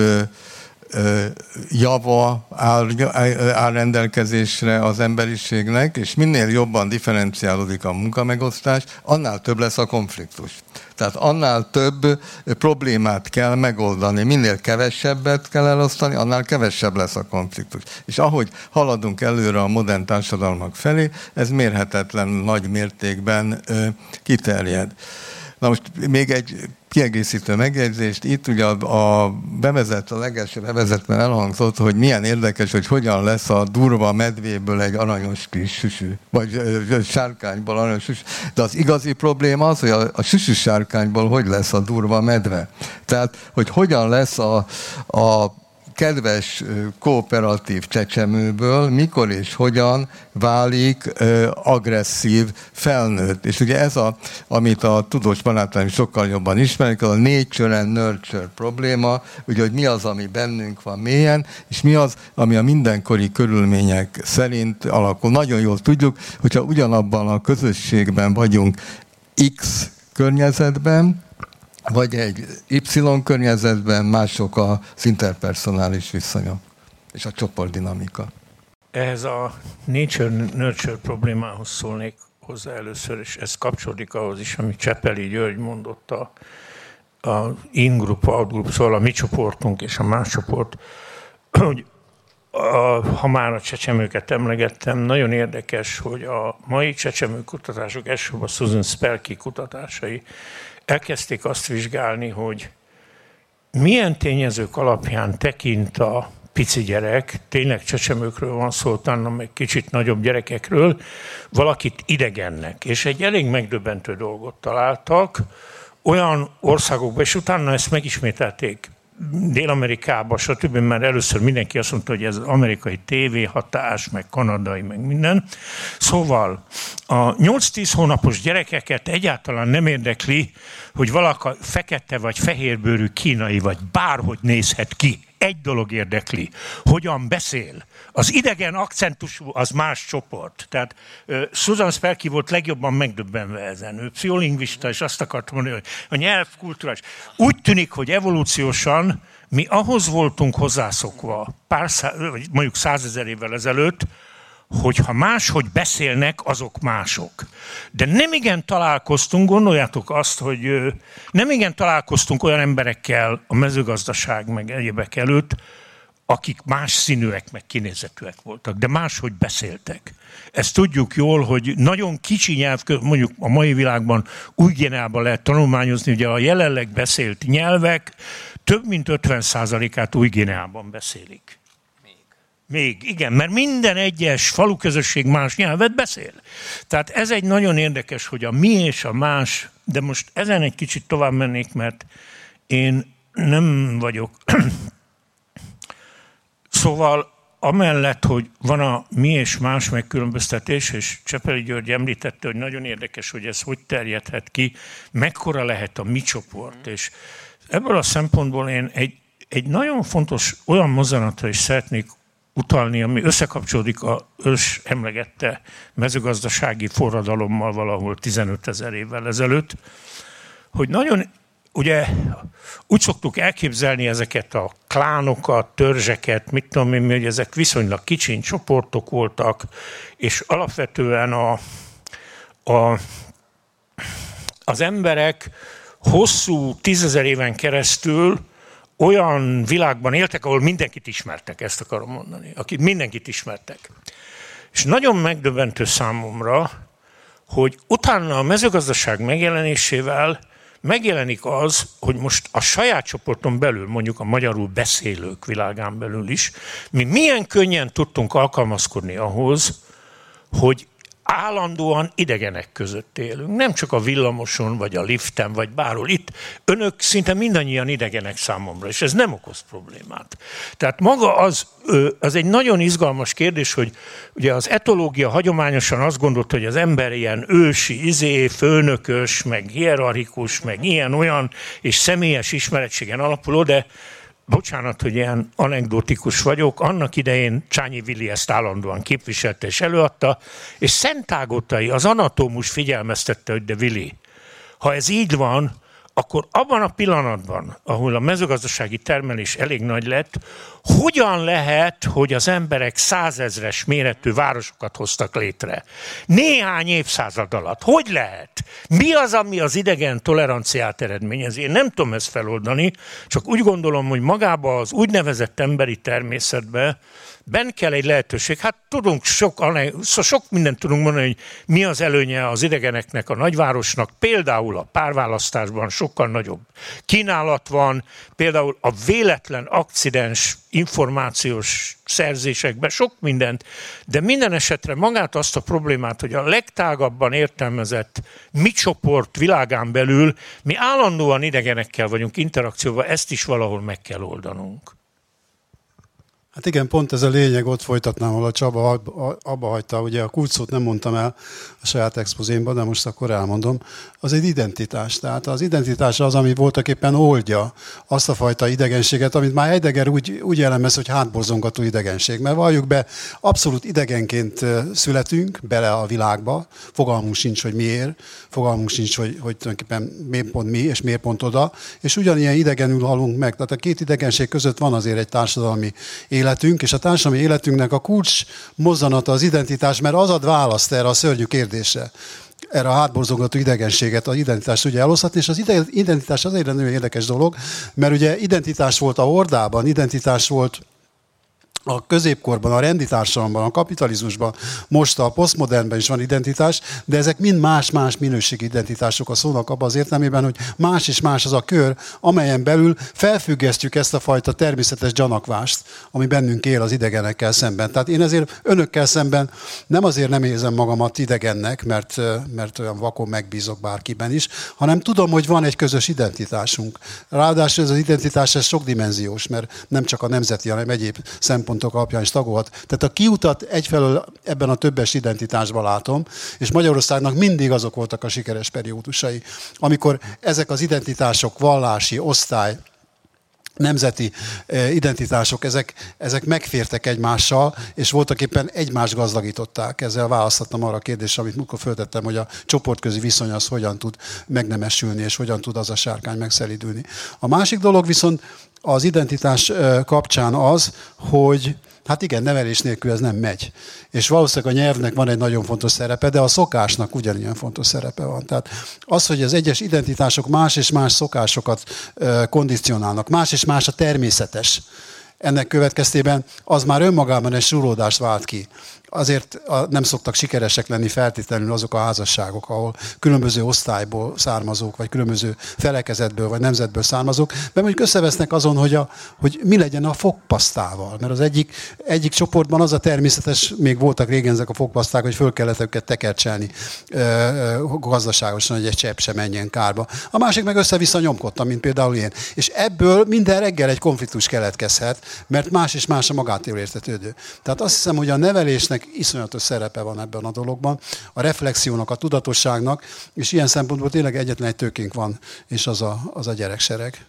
java áll, rendelkezésre az emberiségnek, és minél jobban differenciálódik a munkamegosztás, annál több lesz a konfliktus. Tehát annál több problémát kell megoldani. Minél kevesebbet kell elosztani, annál kevesebb lesz a konfliktus. És ahogy haladunk előre a modern társadalmak felé, ez mérhetetlen nagy mértékben kiterjed. Na most még egy kiegészítő megjegyzést. Itt ugye a, a bevezet, a legelső bevezetben elhangzott, hogy milyen érdekes, hogy hogyan lesz a durva medvéből egy aranyos kis süsű, vagy sárkányból aranyos süsű. De az igazi probléma az, hogy a, a süsű sárkányból hogy lesz a durva medve. Tehát, hogy hogyan lesz a, a kedves kooperatív csecsemőből mikor és hogyan válik agresszív felnőtt. És ugye ez, a, amit a tudós barátaim sokkal jobban ismerik, a nature and nurture probléma, ugye, hogy mi az, ami bennünk van mélyen, és mi az, ami a mindenkori körülmények szerint alakul. Nagyon jól tudjuk, hogyha ugyanabban a közösségben vagyunk X környezetben, vagy egy Y környezetben mások az interpersonális viszonyok és a csoportdinamika. Ehhez a nature-nurture problémához szólnék hozzá először, és ez kapcsolódik ahhoz is, amit Csepeli György mondott a, a in-group, out-group, szóval a mi csoportunk és a más csoport, hogy a, ha már a csecsemőket emlegettem, nagyon érdekes, hogy a mai csecsemő kutatások, elsősorban Susan Spelke kutatásai elkezdték azt vizsgálni, hogy milyen tényezők alapján tekint a pici gyerek, tényleg csecsemőkről van szó, utána meg kicsit nagyobb gyerekekről, valakit idegennek. És egy elég megdöbbentő dolgot találtak, olyan országokban, és utána ezt megismételték Dél-Amerikába, stb., mert először mindenki azt mondta, hogy ez az amerikai tévéhatás, meg kanadai, meg minden. Szóval a 8-10 hónapos gyerekeket egyáltalán nem érdekli, hogy valaki fekete vagy fehérbőrű kínai, vagy bárhogy nézhet ki egy dolog érdekli, hogyan beszél. Az idegen akcentusú az más csoport. Tehát uh, Susan Spelke volt legjobban megdöbbenve ezen. Ő pszicholingvista, és azt akartam mondani, hogy a nyelv kulturális. Úgy tűnik, hogy evolúciósan mi ahhoz voltunk hozzászokva, pár vagy mondjuk százezer évvel ezelőtt, hogyha máshogy beszélnek, azok mások. De nem igen találkoztunk, gondoljátok azt, hogy nem igen találkoztunk olyan emberekkel a mezőgazdaság meg egyébek előtt, akik más színűek, meg kinézetűek voltak, de máshogy beszéltek. Ezt tudjuk jól, hogy nagyon kicsi nyelv, mondjuk a mai világban új Géneában lehet tanulmányozni, ugye a jelenleg beszélt nyelvek több mint 50%-át új beszélik. Még. Igen, mert minden egyes faluközösség más nyelvet beszél. Tehát ez egy nagyon érdekes, hogy a mi és a más, de most ezen egy kicsit tovább mennék, mert én nem vagyok Szóval amellett, hogy van a mi és más megkülönböztetés, és Csepeli György említette, hogy nagyon érdekes, hogy ez hogy terjedhet ki, mekkora lehet a mi csoport, és ebből a szempontból én egy, egy nagyon fontos olyan mozzanatra is szeretnék utalni, ami összekapcsolódik a ős emlegette mezőgazdasági forradalommal valahol 15 ezer évvel ezelőtt, hogy nagyon ugye úgy szoktuk elképzelni ezeket a klánokat, törzseket, mit tudom én, hogy ezek viszonylag kicsiny csoportok voltak, és alapvetően a, a, az emberek hosszú tízezer éven keresztül olyan világban éltek, ahol mindenkit ismertek, ezt akarom mondani, akit mindenkit ismertek. És nagyon megdöbbentő számomra, hogy utána a mezőgazdaság megjelenésével megjelenik az, hogy most a saját csoporton belül, mondjuk a magyarul beszélők világán belül is, mi milyen könnyen tudtunk alkalmazkodni ahhoz, hogy állandóan idegenek között élünk. Nem csak a villamoson, vagy a liften, vagy bárhol. Itt önök szinte mindannyian idegenek számomra, és ez nem okoz problémát. Tehát maga az, az egy nagyon izgalmas kérdés, hogy ugye az etológia hagyományosan azt gondolt, hogy az ember ilyen ősi, izé, főnökös, meg hierarchikus, meg ilyen-olyan, és személyes ismeretségen alapuló, de bocsánat, hogy ilyen anekdotikus vagyok, annak idején Csányi Vili ezt állandóan képviselte és előadta, és Szentágotai, az anatómus figyelmeztette, hogy de Vili, ha ez így van, akkor abban a pillanatban, ahol a mezőgazdasági termelés elég nagy lett, hogyan lehet, hogy az emberek százezres méretű városokat hoztak létre? Néhány évszázad alatt. Hogy lehet? Mi az, ami az idegen toleranciát eredményez? Én nem tudom ezt feloldani, csak úgy gondolom, hogy magába az úgynevezett emberi természetbe ben kell egy lehetőség. Hát tudunk sok, szóval sok mindent tudunk mondani, hogy mi az előnye az idegeneknek a nagyvárosnak. Például a párválasztásban sokkal nagyobb kínálat van, például a véletlen akcidens információs szerzésekben, sok mindent, de minden esetre magát azt a problémát, hogy a legtágabban értelmezett mi csoport világán belül mi állandóan idegenekkel vagyunk interakcióban, ezt is valahol meg kell oldanunk. Hát igen, pont ez a lényeg, ott folytatnám, ahol a Csaba abba hagyta, ugye a kulcot nem mondtam el a saját expozémban, de most akkor elmondom. Az egy identitás. Tehát az identitás az, ami voltak éppen oldja azt a fajta idegenséget, amit már Heidegger úgy, úgy jellemez, hogy hátborzongató idegenség. Mert valljuk be, abszolút idegenként születünk bele a világba, fogalmunk sincs, hogy miért, fogalmunk sincs, hogy, hogy tulajdonképpen miért pont mi, és miért pont oda, és ugyanilyen idegenül halunk meg. Tehát a két idegenség között van azért egy társadalmi élet, életünk, és a társadalmi életünknek a kulcs mozzanata az identitás, mert az ad választ erre a szörnyű kérdésre. Erre a hátborzongató idegenséget, a identitást ugye eloszlatni, és az identitás azért nagyon érdekes dolog, mert ugye identitás volt a hordában, identitás volt a középkorban, a rendi társadalomban, a kapitalizmusban, most a posztmodernben is van identitás, de ezek mind más-más minőségi identitások a szónak abban az értelmében, hogy más és más az a kör, amelyen belül felfüggesztjük ezt a fajta természetes gyanakvást, ami bennünk él az idegenekkel szemben. Tehát én ezért önökkel szemben nem azért nem érzem magamat idegennek, mert, mert olyan vakon megbízok bárkiben is, hanem tudom, hogy van egy közös identitásunk. Ráadásul ez az identitás ez sokdimenziós, mert nem csak a nemzeti, hanem egyéb szempont szempontok alapján is tagolhat. Tehát a kiutat egyfelől ebben a többes identitásban látom, és Magyarországnak mindig azok voltak a sikeres periódusai, amikor ezek az identitások, vallási, osztály, nemzeti eh, identitások, ezek, ezek megfértek egymással, és voltak éppen egymást gazdagították. Ezzel választottam arra a kérdésre, amit múltkor föltettem, hogy a csoportközi viszony az hogyan tud megnemesülni, és hogyan tud az a sárkány megszelidülni. A másik dolog viszont az identitás kapcsán az, hogy Hát igen, nevelés nélkül ez nem megy. És valószínűleg a nyelvnek van egy nagyon fontos szerepe, de a szokásnak ugyanilyen fontos szerepe van. Tehát az, hogy az egyes identitások más és más szokásokat kondicionálnak, más és más a természetes ennek következtében az már önmagában egy súródást vált ki azért nem szoktak sikeresek lenni feltétlenül azok a házasságok, ahol különböző osztályból származók, vagy különböző felekezetből, vagy nemzetből származók, mert mondjuk összevesznek azon, hogy, a, hogy mi legyen a fogpasztával. Mert az egyik, egyik csoportban az a természetes, még voltak régen ezek a fogpaszták, hogy föl kellett őket tekercselni gazdaságosan, hogy egy csepp sem menjen kárba. A másik meg össze-vissza nyomkodta, mint például én. És ebből minden reggel egy konfliktus keletkezhet, mert más és más a magától értetődő. Tehát azt hiszem, hogy a nevelésnek ennek iszonyatos szerepe van ebben a dologban, a reflexiónak, a tudatosságnak, és ilyen szempontból tényleg egyetlen egy tőkénk van, és az a, az a gyereksereg.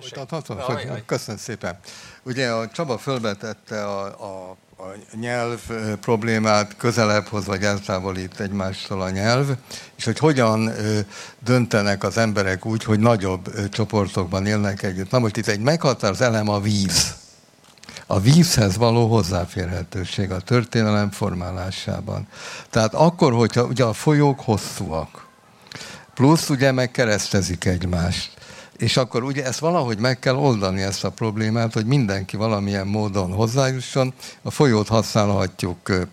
Folytathatom? Köszönöm szépen. Ugye a Csaba fölvetette a, a, a nyelv problémát, közelebb hoz, vagy eltávolít egymástól a nyelv, és hogy hogyan döntenek az emberek úgy, hogy nagyobb csoportokban élnek együtt. Na most itt egy meghatározó elem a víz a vízhez való hozzáférhetőség a történelem formálásában. Tehát akkor, hogyha ugye a folyók hosszúak, plusz ugye meg keresztezik egymást, és akkor ugye ezt valahogy meg kell oldani ezt a problémát, hogy mindenki valamilyen módon hozzájusson. A folyót használhatjuk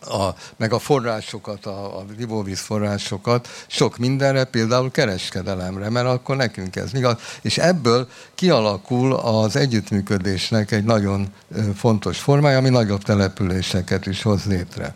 a, meg a forrásokat, a, a ivóvíz forrásokat sok mindenre, például kereskedelemre, mert akkor nekünk ez igaz. És ebből kialakul az együttműködésnek egy nagyon fontos formája, ami nagyobb településeket is hoz létre.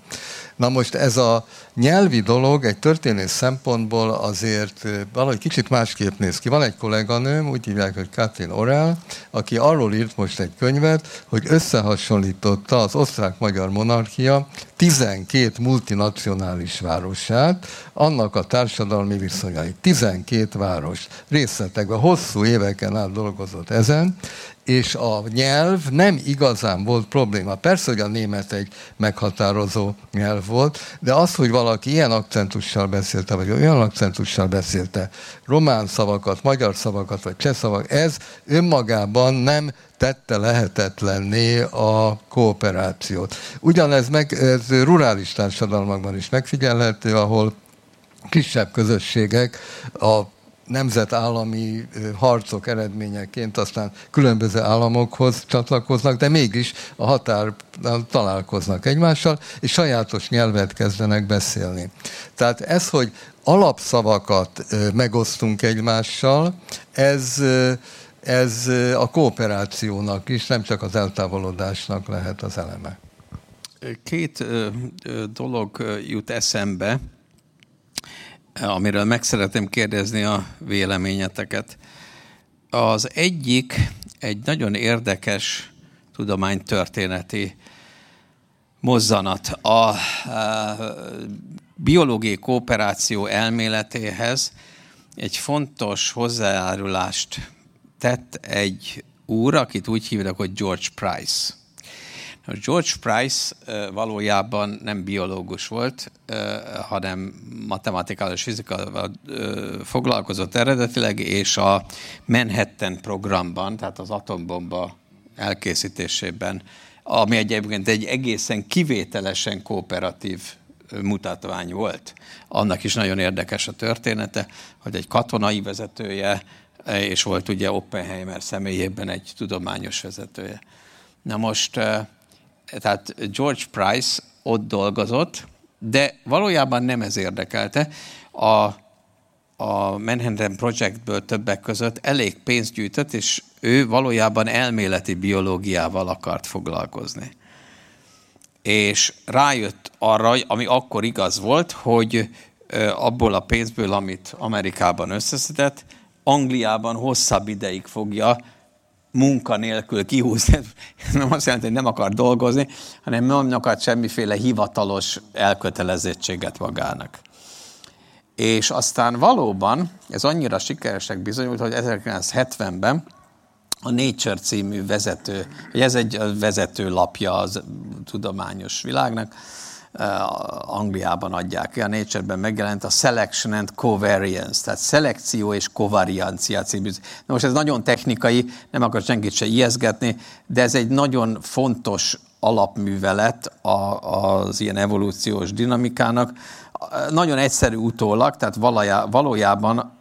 Na most ez a nyelvi dolog egy történész szempontból azért valahogy kicsit másképp néz ki. Van egy kolléganőm, úgy hívják, hogy Katrin Orel, aki arról írt most egy könyvet, hogy összehasonlította az osztrák-magyar monarchia 12 multinacionális városát, annak a társadalmi viszonyait. 12 város részletekben, hosszú éveken át dolgozott ezen, és a nyelv nem igazán volt probléma. Persze, hogy a német egy meghatározó nyelv volt, de az, hogy valaki ilyen akcentussal beszélte, vagy olyan akcentussal beszélte, román szavakat, magyar szavakat, vagy cseh szavakat, ez önmagában nem tette lehetetlenné a kooperációt. Ugyanez meg ez rurális társadalmakban is megfigyelhető, ahol kisebb közösségek a nemzetállami harcok eredményeként aztán különböző államokhoz csatlakoznak, de mégis a határ találkoznak egymással, és sajátos nyelvet kezdenek beszélni. Tehát ez, hogy alapszavakat megosztunk egymással, ez, ez a kooperációnak is, nem csak az eltávolodásnak lehet az eleme. Két dolog jut eszembe amiről meg szeretném kérdezni a véleményeteket. Az egyik egy nagyon érdekes tudománytörténeti mozzanat. A, a biológiai kooperáció elméletéhez egy fontos hozzájárulást tett egy úr, akit úgy hívnak, hogy George Price. George Price valójában nem biológus volt, hanem matematikával és fizikával foglalkozott eredetileg, és a Manhattan programban, tehát az atombomba elkészítésében, ami egyébként egy egészen kivételesen kooperatív mutatvány volt. Annak is nagyon érdekes a története, hogy egy katonai vezetője, és volt ugye Oppenheimer személyében egy tudományos vezetője. Na most tehát George Price ott dolgozott, de valójában nem ez érdekelte. A, a Manhattan Projectből többek között elég pénzt gyűjtött, és ő valójában elméleti biológiával akart foglalkozni. És rájött arra, ami akkor igaz volt, hogy abból a pénzből, amit Amerikában összeszedett, Angliában hosszabb ideig fogja munkanélkül kihúzni, nem azt jelenti, hogy nem akar dolgozni, hanem nem akar semmiféle hivatalos elkötelezettséget magának. És aztán valóban ez annyira sikeresek bizonyult, hogy 1970-ben a Nature című vezető, ez egy vezető lapja az tudományos világnak, Angliában adják a Nature-ben megjelent a Selection and Covariance, tehát szelekció és kovariancia című. Na most ez nagyon technikai, nem akar senkit se ijeszgetni, de ez egy nagyon fontos alapművelet az ilyen evolúciós dinamikának, nagyon egyszerű utólag, tehát valójában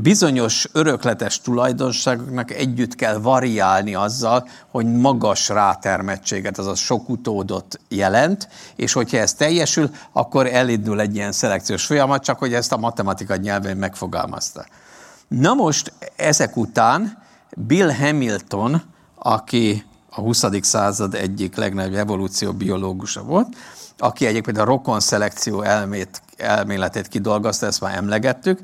bizonyos örökletes tulajdonságoknak együtt kell variálni azzal, hogy magas rátermettséget, azaz sok utódot jelent, és hogyha ez teljesül, akkor elindul egy ilyen szelekciós folyamat, csak hogy ezt a matematika nyelvén megfogalmazta. Na most ezek után Bill Hamilton, aki a 20. század egyik legnagyobb evolúcióbiológusa volt, aki egyébként a rokon szelekció elmét, elméletét kidolgozta, ezt már emlegettük,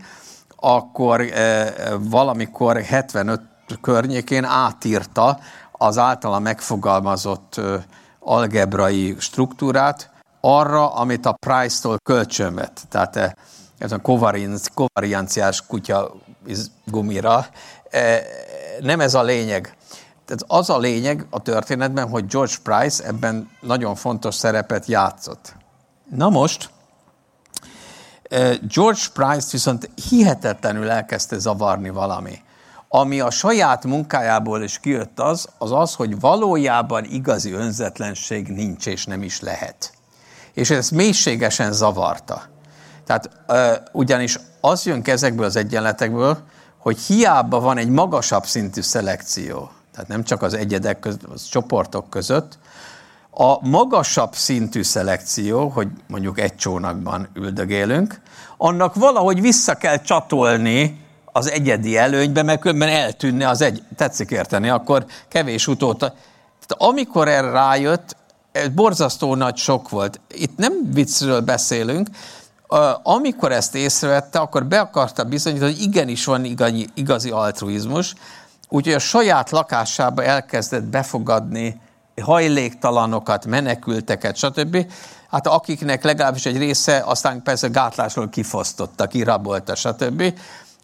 akkor e, valamikor 75 környékén átírta az általa megfogalmazott e, algebrai struktúrát arra, amit a Price-tól kölcsönvet. Tehát e, ez a kovarianciás kutya gumira. Nem ez a lényeg. Tehát az a lényeg a történetben, hogy George Price ebben nagyon fontos szerepet játszott. Na most, George Price viszont hihetetlenül elkezdte zavarni valami. Ami a saját munkájából is kijött az, az az, hogy valójában igazi önzetlenség nincs és nem is lehet. És ez mélységesen zavarta. Tehát ugyanis az jön ezekből az egyenletekből, hogy hiába van egy magasabb szintű szelekció, tehát nem csak az egyedek között, az csoportok között, a magasabb szintű szelekció, hogy mondjuk egy csónakban üldögélünk, annak valahogy vissza kell csatolni az egyedi előnybe, mert különben eltűnne az egy, tetszik érteni, akkor kevés utóta. Tehát amikor erre rájött, borzasztó nagy sok volt. Itt nem viccről beszélünk, amikor ezt észrevette, akkor be akarta bizonyítani, hogy igenis van igazi, igazi altruizmus, úgyhogy a saját lakásába elkezdett befogadni hajléktalanokat, menekülteket, stb. Hát akiknek legalábbis egy része aztán persze gátlásról kifosztotta, kirabolta, stb.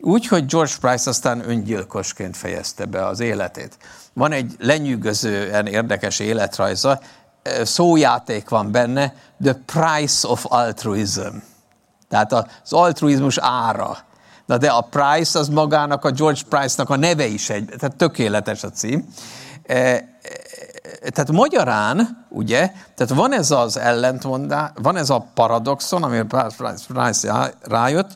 Úgyhogy George Price aztán öngyilkosként fejezte be az életét. Van egy lenyűgözően érdekes életrajza, szójáték van benne, The Price of Altruism. Tehát az altruizmus ára. Na de a Price az magának, a George Price-nak a neve is egy, tehát tökéletes a cím. E, e, tehát magyarán, ugye, tehát van ez az ellentmondás, van ez a paradoxon, amire Price rájött,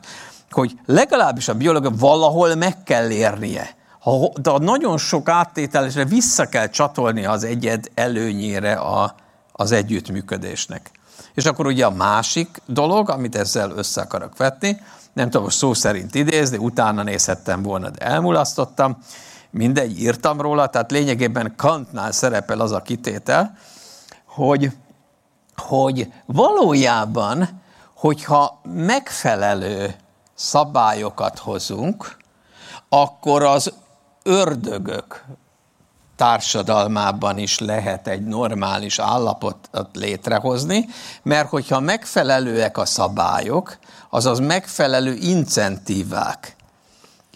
hogy legalábbis a biológia valahol meg kell érnie. Ha, de nagyon sok áttételesre vissza kell csatolni az egyed előnyére a, az együttműködésnek. És akkor ugye a másik dolog, amit ezzel össze akarok vetni, nem tudom szó szerint idézni, utána nézhettem volna, de elmulasztottam, mindegy, írtam róla, tehát lényegében Kantnál szerepel az a kitétel, hogy, hogy valójában, hogyha megfelelő szabályokat hozunk, akkor az ördögök társadalmában is lehet egy normális állapotot létrehozni, mert hogyha megfelelőek a szabályok, azaz megfelelő incentívák,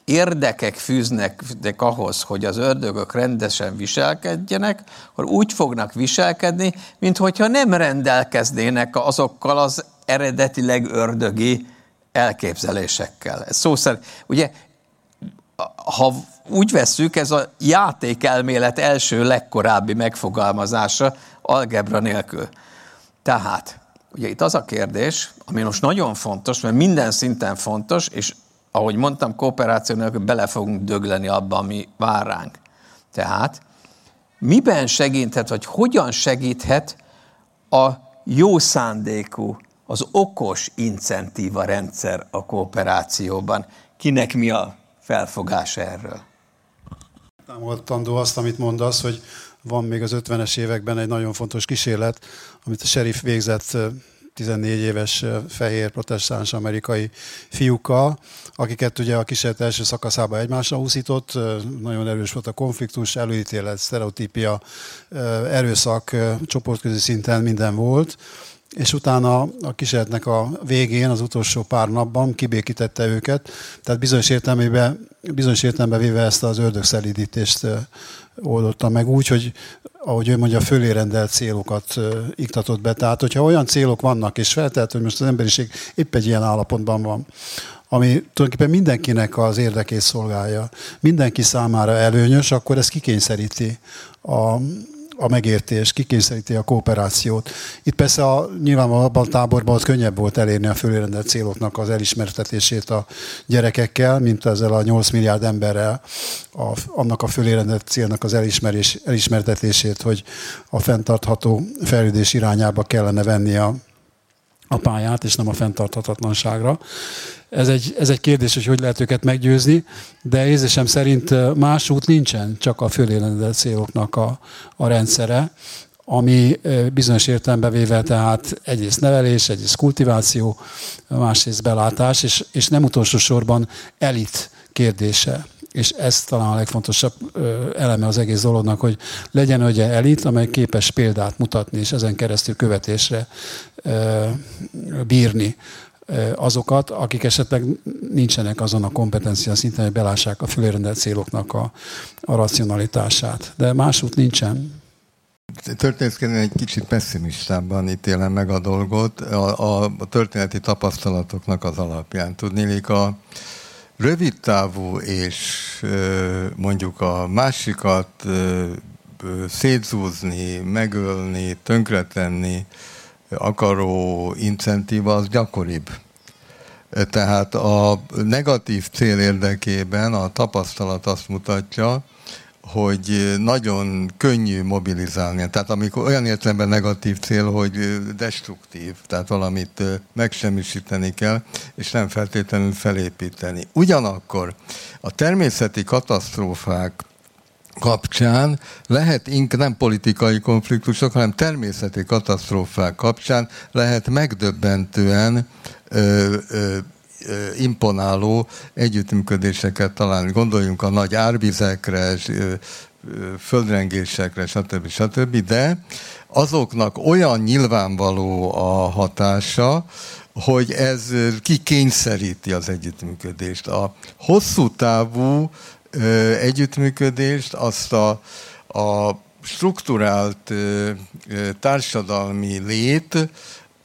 érdekek fűznek ahhoz, hogy az ördögök rendesen viselkedjenek, akkor úgy fognak viselkedni, mint hogyha nem rendelkeznének azokkal az eredetileg ördögi elképzelésekkel. Ez szó szerint, ugye, ha úgy vesszük, ez a játékelmélet első legkorábbi megfogalmazása algebra nélkül. Tehát, ugye itt az a kérdés, ami most nagyon fontos, mert minden szinten fontos, és ahogy mondtam, kooperáció nélkül bele fogunk dögleni abba, ami vár ránk. Tehát, miben segíthet, vagy hogyan segíthet a jó szándékú, az okos incentíva rendszer a kooperációban? Kinek mi a felfogás erről? Támogatandó azt, amit mondasz, hogy van még az 50-es években egy nagyon fontos kísérlet, amit a sheriff végzett 14 éves fehér protestáns amerikai fiúkkal, akiket ugye a kísérlet első szakaszában egymásra úszított, nagyon erős volt a konfliktus, előítélet, sztereotípia, erőszak, csoportközi szinten minden volt, és utána a kísérletnek a végén, az utolsó pár napban kibékítette őket, tehát bizonyos értelmében, bizonyos értelemben véve ezt az ördögszelídítést oldotta meg úgy, hogy ahogy ő mondja, fölérendelt célokat iktatott be. Tehát, hogyha olyan célok vannak, és feltehet, hogy most az emberiség épp egy ilyen állapotban van, ami tulajdonképpen mindenkinek az érdekét szolgálja, mindenki számára előnyös, akkor ez kikényszeríti a, a megértés, kikényszeríti a kooperációt. Itt persze a, nyilvánvalóan a táborban az könnyebb volt elérni a fölérendelt céloknak az elismertetését a gyerekekkel, mint ezzel a 8 milliárd emberrel a, annak a fölérendelt célnak az elismerés, elismertetését, hogy a fenntartható fejlődés irányába kellene venni a, a pályát, és nem a fenntarthatatlanságra. Ez egy, ez egy kérdés, hogy hogy lehet őket meggyőzni, de érzésem szerint más út nincsen, csak a fölélendett céloknak a, a rendszere, ami bizonyos értelembe véve tehát egyrészt nevelés, egyrészt kultiváció, másrészt belátás, és, és nem utolsó sorban elit kérdése és ez talán a legfontosabb eleme az egész dolognak, hogy legyen ugye elit, amely képes példát mutatni, és ezen keresztül követésre bírni azokat, akik esetleg nincsenek azon a kompetencia szinten, hogy belássák a fölérendelt céloknak a, a racionalitását. De másút nincsen. Történészként egy kicsit pessimistábban ítélem meg a dolgot a, a történeti tapasztalatoknak az alapján. Tudnélik a rövidtávú és mondjuk a másikat szétzúzni, megölni, tönkretenni, akaró incentíva az gyakoribb. Tehát a negatív cél érdekében a tapasztalat azt mutatja, hogy nagyon könnyű mobilizálni. Tehát amikor olyan értelemben negatív cél, hogy destruktív, tehát valamit megsemmisíteni kell, és nem feltétlenül felépíteni. Ugyanakkor a természeti katasztrófák kapcsán lehet inkább nem politikai konfliktusok, hanem természeti katasztrófák kapcsán lehet megdöbbentően ö, ö, imponáló együttműködéseket találni. Gondoljunk a nagy árvizekre, földrengésekre, stb. stb. De azoknak olyan nyilvánvaló a hatása, hogy ez kikényszeríti az együttműködést. A hosszú távú együttműködést, azt a, a strukturált társadalmi lét,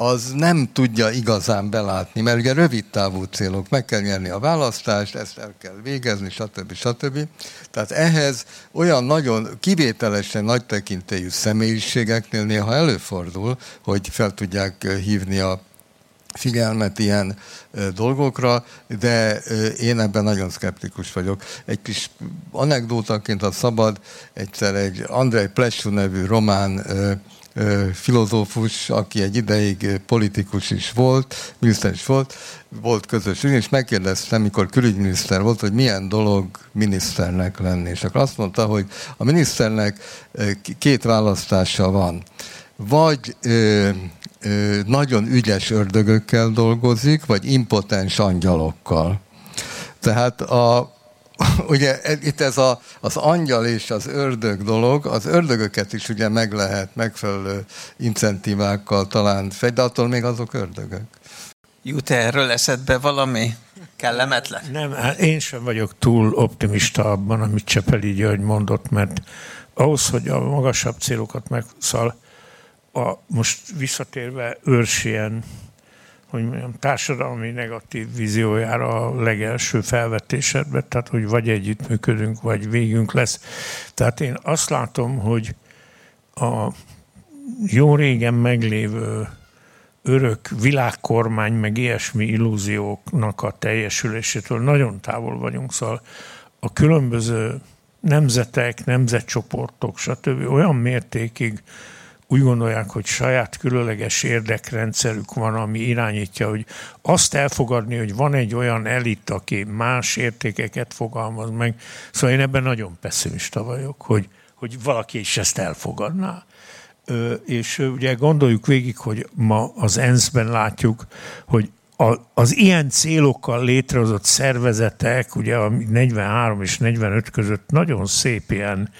az nem tudja igazán belátni, mert ugye rövid távú célok, meg kell nyerni a választást, ezt el kell végezni, stb. stb. Tehát ehhez olyan nagyon kivételesen nagy tekintélyű személyiségeknél néha előfordul, hogy fel tudják hívni a figyelmet ilyen dolgokra, de én ebben nagyon szkeptikus vagyok. Egy kis anekdótaként a szabad, egyszer egy Andrei Plessu nevű román filozófus, aki egy ideig politikus is volt, miniszter is volt, volt közös és megkérdeztem, mikor külügyminiszter volt, hogy milyen dolog miniszternek lenni. És akkor azt mondta, hogy a miniszternek két választása van. Vagy nagyon ügyes ördögökkel dolgozik, vagy impotens angyalokkal. Tehát a, ugye itt ez a, az angyal és az ördög dolog, az ördögöket is ugye meg lehet megfelelő incentívákkal talán fegy, de attól még azok ördögök. Jut -e erről eszedbe valami kellemetlen? Nem, hát én sem vagyok túl optimista abban, amit Csepeli György mondott, mert ahhoz, hogy a magasabb célokat megszal, a, most visszatérve őrsien hogy mondjam, társadalmi negatív víziójára a legelső felvetésedbe, tehát hogy vagy együttműködünk, vagy végünk lesz. Tehát én azt látom, hogy a jó régen meglévő örök világkormány, meg ilyesmi illúzióknak a teljesülésétől nagyon távol vagyunk, szóval a különböző nemzetek, nemzetcsoportok, stb. olyan mértékig úgy gondolják, hogy saját különleges érdekrendszerük van, ami irányítja, hogy azt elfogadni, hogy van egy olyan elit, aki más értékeket fogalmaz meg. Szóval én ebben nagyon pessimista vagyok, hogy, hogy valaki is ezt elfogadná. És ugye gondoljuk végig, hogy ma az ENSZ-ben látjuk, hogy az ilyen célokkal létrehozott szervezetek, ugye a 43 és 45 között nagyon szép ilyen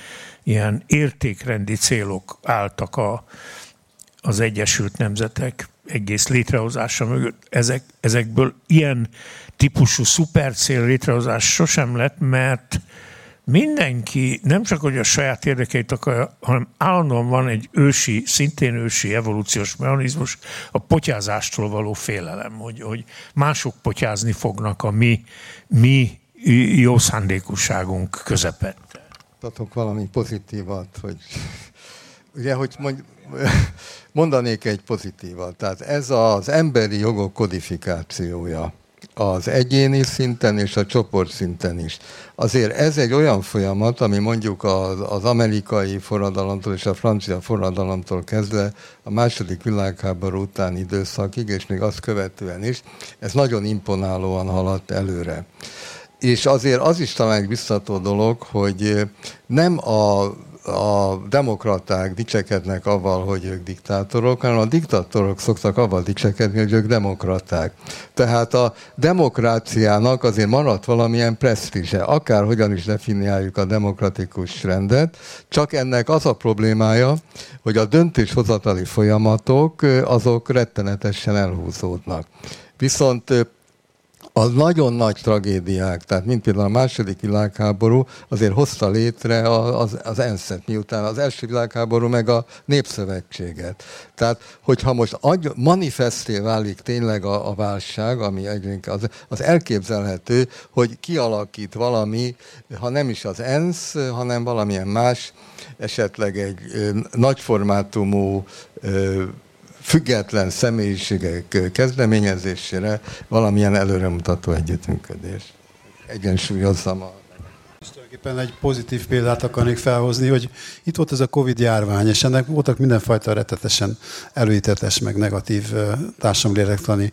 ilyen értékrendi célok álltak a, az Egyesült Nemzetek egész létrehozása mögött. Ezek, ezekből ilyen típusú szupercél létrehozás sosem lett, mert mindenki nem csak, hogy a saját érdekeit akarja, hanem állandóan van egy ősi, szintén ősi evolúciós mechanizmus, a potyázástól való félelem, hogy, hogy mások potyázni fognak a mi, mi jó szándékúságunk közepette mutatok valami pozitívat, hogy Ugye, hogy mond, mondanék egy pozitívat. Tehát ez az emberi jogok kodifikációja az egyéni szinten és a csoport szinten is. Azért ez egy olyan folyamat, ami mondjuk az, az amerikai forradalomtól és a francia forradalomtól kezdve a második világháború utáni időszakig, és még azt követően is, ez nagyon imponálóan haladt előre. És azért az is talán egy biztató dolog, hogy nem a a demokraták dicsekednek avval, hogy ők diktátorok, hanem a diktátorok szoktak avval dicsekedni, hogy ők demokraták. Tehát a demokráciának azért maradt valamilyen presztízse, akárhogyan is definiáljuk a demokratikus rendet, csak ennek az a problémája, hogy a döntéshozatali folyamatok azok rettenetesen elhúzódnak. Viszont a nagyon nagy tragédiák, tehát mint például a második világháború, azért hozta létre az, az ENSZ-et, miután az első világháború meg a Népszövetséget. Tehát, hogyha most agy, manifesté válik tényleg a, a válság, ami egyébként az, az elképzelhető, hogy kialakít valami, ha nem is az ENSZ, hanem valamilyen más, esetleg egy ö, nagyformátumú független személyiségek kezdeményezésére valamilyen előremutató együttműködés. Egyensúlyozzam a Tulajdonképpen egy pozitív példát akarnék felhozni, hogy itt volt ez a Covid járvány, és ennek voltak mindenfajta retetesen előítetes, meg negatív társadalmi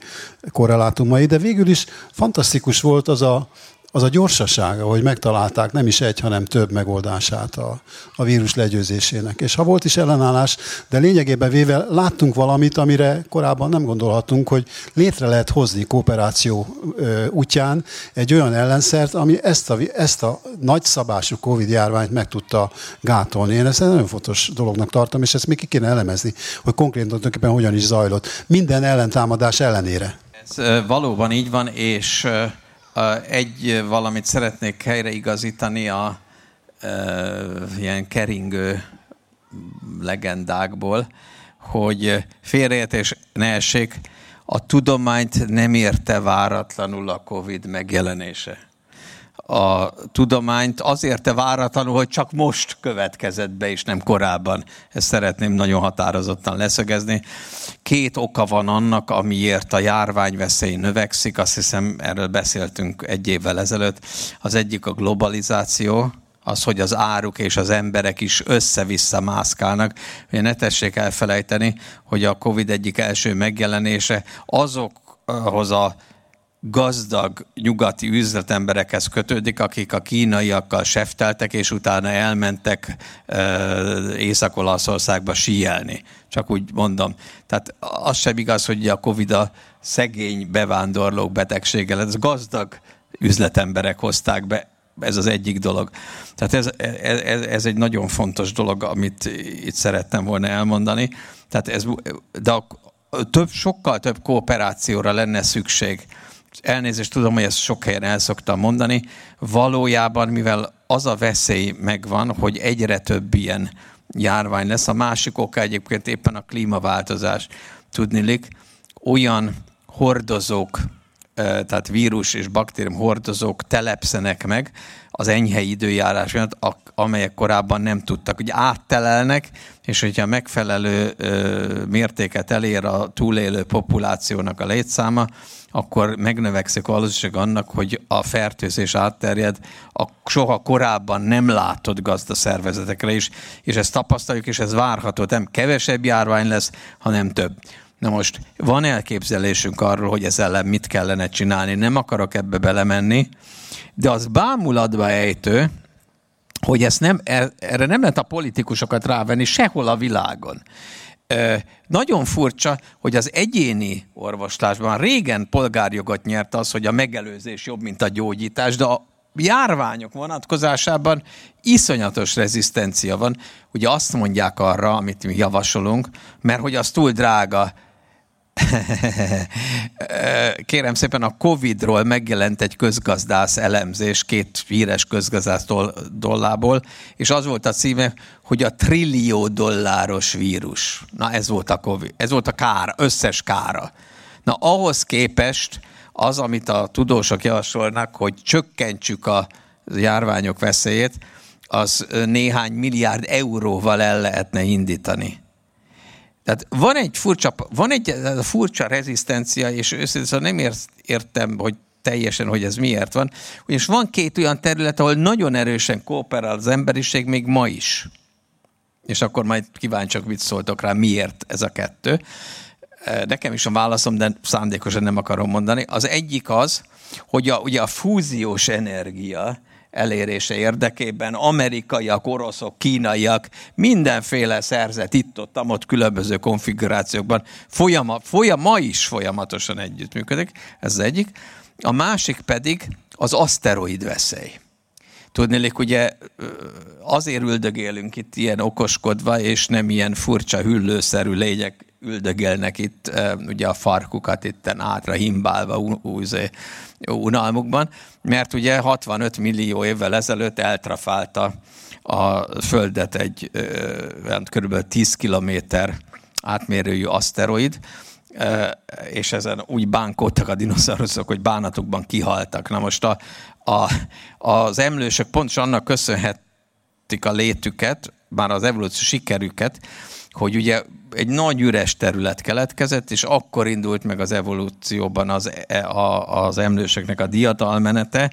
korrelátumai, de végül is fantasztikus volt az a az a gyorsasága, hogy megtalálták nem is egy, hanem több megoldását a, a vírus legyőzésének. És ha volt is ellenállás, de lényegében véve láttunk valamit, amire korábban nem gondolhatunk, hogy létre lehet hozni kooperáció ö, útján egy olyan ellenszert, ami ezt a, ezt a nagyszabású Covid járványt meg tudta gátolni. Én ezt egy nagyon fontos dolognak tartom, és ezt még ki kéne elemezni, hogy konkrétan tulajdonképpen hogyan is zajlott. Minden ellentámadás ellenére. Ez valóban így van, és egy valamit szeretnék helyreigazítani a ilyen keringő legendákból, hogy félreértés ne essék, a tudományt nem érte váratlanul a Covid megjelenése a tudományt azért te váratlanul, hogy csak most következett be, és nem korábban. Ezt szeretném nagyon határozottan leszögezni. Két oka van annak, amiért a járványveszély növekszik, azt hiszem erről beszéltünk egy évvel ezelőtt. Az egyik a globalizáció, az, hogy az áruk és az emberek is össze-vissza mászkálnak. Ugye ne tessék elfelejteni, hogy a Covid egyik első megjelenése azokhoz a gazdag nyugati üzletemberekhez kötődik, akik a kínaiakkal sefteltek, és utána elmentek Észak-Olaszországba síelni. Csak úgy mondom. Tehát az sem igaz, hogy a Covid a szegény bevándorlók betegsége lett. Ez gazdag üzletemberek hozták be. Ez az egyik dolog. Tehát ez, ez, ez egy nagyon fontos dolog, amit itt szerettem volna elmondani. Tehát ez, de a, több, sokkal több kooperációra lenne szükség elnézést tudom, hogy ezt sok helyen el szoktam mondani, valójában, mivel az a veszély megvan, hogy egyre több ilyen járvány lesz, a másik oka egyébként éppen a klímaváltozás. Tudnilik, olyan hordozók, tehát vírus és baktérium hordozók telepszenek meg az enyhe időjárás miatt, amelyek korábban nem tudtak. Ugye áttelelnek, és hogyha megfelelő mértéket elér a túlélő populációnak a létszáma, akkor megnövekszik a valószínűség annak, hogy a fertőzés átterjed a soha korábban nem látott gazdaszervezetekre is, és ezt tapasztaljuk, és ez várható, nem kevesebb járvány lesz, hanem több. Na most van elképzelésünk arról, hogy ez ellen mit kellene csinálni, nem akarok ebbe belemenni, de az bámulatba ejtő, hogy ezt nem, erre nem lehet a politikusokat rávenni sehol a világon. Nagyon furcsa, hogy az egyéni orvoslásban régen polgárjogot nyert az, hogy a megelőzés jobb, mint a gyógyítás, de a járványok vonatkozásában iszonyatos rezisztencia van. Ugye azt mondják arra, amit mi javasolunk, mert hogy az túl drága, Kérem szépen, a Covid-ról megjelent egy közgazdász elemzés, két híres közgazdász dollából, és az volt a címe, hogy a trillió dolláros vírus. Na ez volt a Covid, ez volt a kára, összes kára. Na ahhoz képest az, amit a tudósok javasolnak, hogy csökkentsük a járványok veszélyét, az néhány milliárd euróval el lehetne indítani. Tehát van egy furcsa, van egy furcsa rezisztencia, és őszintén szóval nem értem, hogy teljesen, hogy ez miért van. És van két olyan terület, ahol nagyon erősen kooperál az emberiség még ma is. És akkor majd kíváncsiak, mit szóltok rá, miért ez a kettő. Nekem is a válaszom, de szándékosan nem akarom mondani. Az egyik az, hogy a, ugye a fúziós energia, elérése érdekében amerikaiak, oroszok, kínaiak, mindenféle szerzet itt-ott, ott különböző konfigurációkban folyama, folyam, ma is folyamatosan együttműködik, ez az egyik. A másik pedig az aszteroid veszély. Tudnélik, ugye azért üldögélünk itt ilyen okoskodva, és nem ilyen furcsa hüllőszerű lények üldögélnek itt, ugye a farkukat itten átra himbálva unalmukban, mert ugye 65 millió évvel ezelőtt eltrafálta a Földet egy kb. 10 kilométer átmérőjű aszteroid, és ezen úgy bánkódtak a dinoszauruszok, hogy bánatokban kihaltak. Na most a, a, az emlősök pontosan annak köszönhetik a létüket, már az evolúció sikerüket, hogy ugye egy nagy üres terület keletkezett, és akkor indult meg az evolúcióban az, e, a, az emlősöknek a diadalmenete,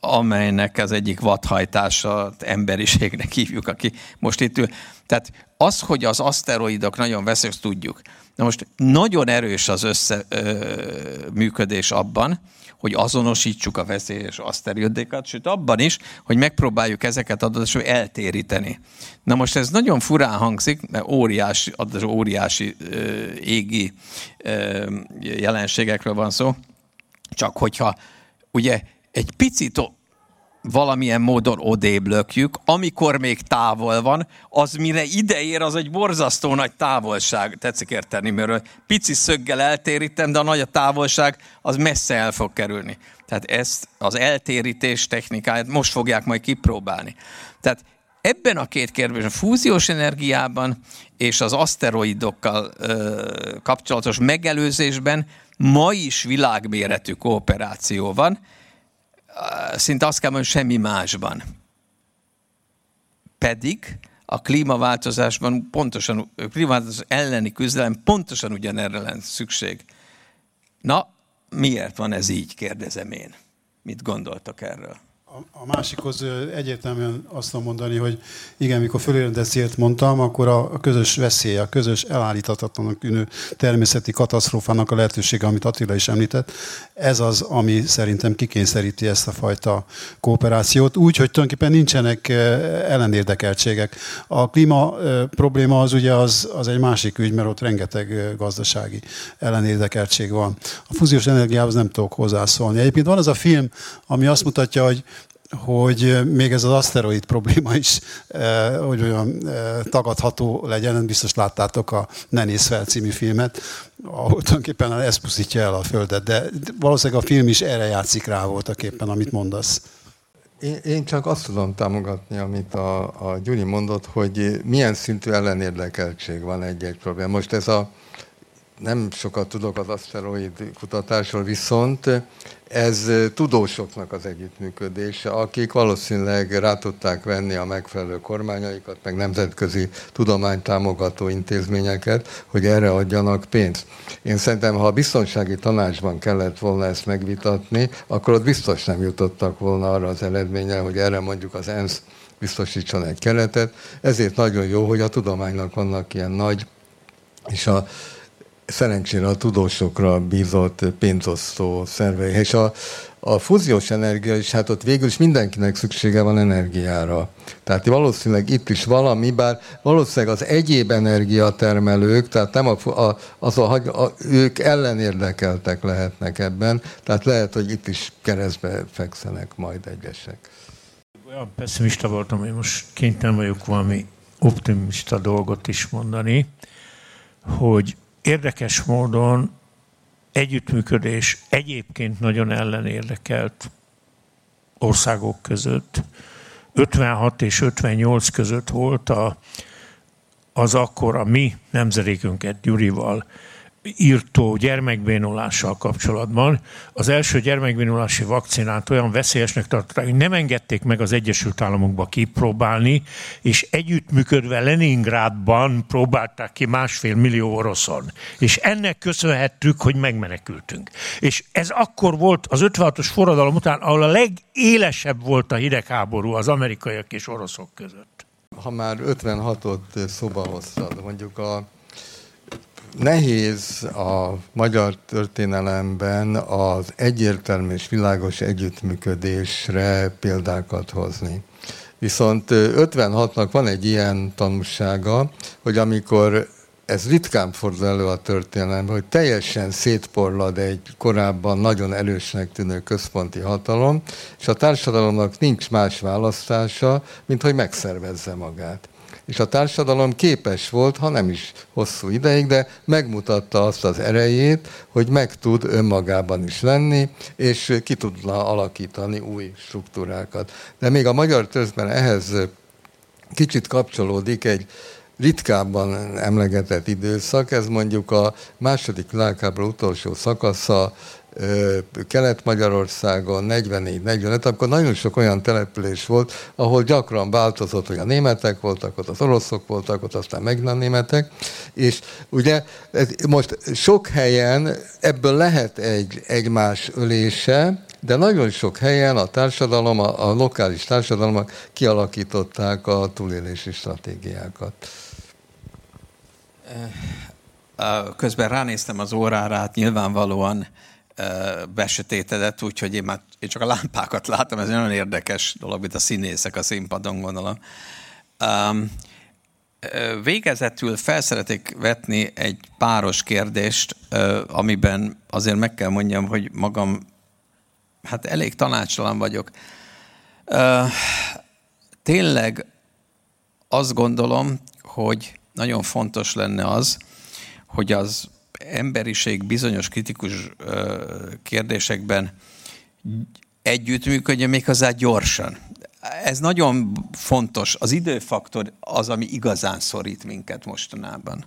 amelynek az egyik vadhajtása emberiségnek hívjuk, aki most itt ül. Tehát az, hogy az aszteroidok nagyon veszélyes, tudjuk. Na most nagyon erős az összeműködés abban, hogy azonosítsuk a veszélyes aszteroidékat, sőt abban is, hogy megpróbáljuk ezeket adatosan eltéríteni. Na most ez nagyon furán hangzik, mert óriási, óriási ö, égi ö, jelenségekről van szó, csak hogyha ugye egy picit valamilyen módon odébb lökjük, amikor még távol van, az mire ideér, az egy borzasztó nagy távolság. Tetszik érteni, mert pici szöggel eltérítem, de a nagy a távolság, az messze el fog kerülni. Tehát ezt az eltérítés technikáját most fogják majd kipróbálni. Tehát ebben a két kérdésben, a fúziós energiában és az aszteroidokkal ö, kapcsolatos megelőzésben ma is világméretű kooperáció van, szinte azt kell mondani, semmi másban. Pedig a klímaváltozásban pontosan, a klímaváltozás elleni küzdelem pontosan ugyanerre lenne szükség. Na, miért van ez így, kérdezem én. Mit gondoltak erről? A másikhoz egyértelműen azt tudom mondani, hogy igen, mikor fölérendett célt mondtam, akkor a közös veszély, a közös elállíthatatlanak tűnő természeti katasztrófának a lehetősége, amit Attila is említett, ez az, ami szerintem kikényszeríti ezt a fajta kooperációt, úgy, hogy tulajdonképpen nincsenek ellenérdekeltségek. A klíma probléma az ugye az, az egy másik ügy, mert ott rengeteg gazdasági ellenérdekeltség van. A fúziós energiához nem tudok hozzászólni. Egyébként van az a film, ami azt mutatja, hogy hogy még ez az aszteroid probléma is, eh, hogy olyan eh, tagadható legyen. Biztos láttátok a Ne néz fel című filmet, ahol tulajdonképpen ez pusztítja el a Földet, de valószínűleg a film is erre játszik rá voltak éppen, amit mondasz. Én, én csak azt tudom támogatni, amit a, a Gyuri mondott, hogy milyen szintű ellenérdekeltség van egy-egy probléma. Most ez a nem sokat tudok az aszteroid kutatásról, viszont ez tudósoknak az együttműködése, akik valószínűleg rá tudták venni a megfelelő kormányaikat, meg nemzetközi tudománytámogató intézményeket, hogy erre adjanak pénzt. Én szerintem, ha a biztonsági tanácsban kellett volna ezt megvitatni, akkor ott biztos nem jutottak volna arra az eredménye, hogy erre mondjuk az ENSZ biztosítson egy keretet. Ezért nagyon jó, hogy a tudománynak vannak ilyen nagy, és a szerencsére a tudósokra bízott pénzosztó szervei. És a, a fúziós energia is, hát ott végül is mindenkinek szüksége van energiára. Tehát valószínűleg itt is valami, bár valószínűleg az egyéb energiatermelők, tehát nem a, a, az a, a, ők ellenérdekeltek lehetnek ebben, tehát lehet, hogy itt is keresztbe fekszenek majd egyesek. Olyan pessimista voltam, hogy most kénytelen vagyok valami optimista dolgot is mondani, hogy érdekes módon együttműködés egyébként nagyon ellenérdekelt országok között. 56 és 58 között volt a, az akkor a mi nemzedékünket Gyurival írtó gyermekbénulással kapcsolatban az első gyermekbénulási vakcinát olyan veszélyesnek tartották, hogy nem engedték meg az Egyesült Államokba kipróbálni, és együttműködve Leningrádban próbálták ki másfél millió oroszon. És ennek köszönhettük, hogy megmenekültünk. És ez akkor volt az 56-os forradalom után, ahol a legélesebb volt a hidegháború az amerikaiak és oroszok között. Ha már 56-ot szóba hoztad, mondjuk a Nehéz a magyar történelemben az egyértelmű és világos együttműködésre példákat hozni. Viszont 56-nak van egy ilyen tanulsága, hogy amikor ez ritkán fordul elő a történelemben, hogy teljesen szétporlad egy korábban nagyon erősnek tűnő központi hatalom, és a társadalomnak nincs más választása, mint hogy megszervezze magát és a társadalom képes volt, ha nem is hosszú ideig, de megmutatta azt az erejét, hogy meg tud önmagában is lenni, és ki tudna alakítani új struktúrákat. De még a magyar törzsben ehhez kicsit kapcsolódik egy ritkábban emlegetett időszak, ez mondjuk a második világháború utolsó szakasza, Kelet-Magyarországon 44-45, akkor nagyon sok olyan település volt, ahol gyakran változott, hogy a németek voltak, ott az oroszok voltak, ott aztán meg nem németek, és ugye most sok helyen ebből lehet egy egymás ölése, de nagyon sok helyen a társadalom, a, a lokális társadalmak kialakították a túlélési stratégiákat. Közben ránéztem az órára, hát nyilvánvalóan besötétedett, úgyhogy én már én csak a lámpákat látom, ez nagyon érdekes dolog, mint a színészek a színpadon gondolom. Um, végezetül felszeretik vetni egy páros kérdést, amiben azért meg kell mondjam, hogy magam hát elég tanácsalan vagyok. Tényleg azt gondolom, hogy nagyon fontos lenne az, hogy az emberiség bizonyos kritikus kérdésekben együttműködjön méghozzá gyorsan. Ez nagyon fontos. Az időfaktor az, ami igazán szorít minket mostanában.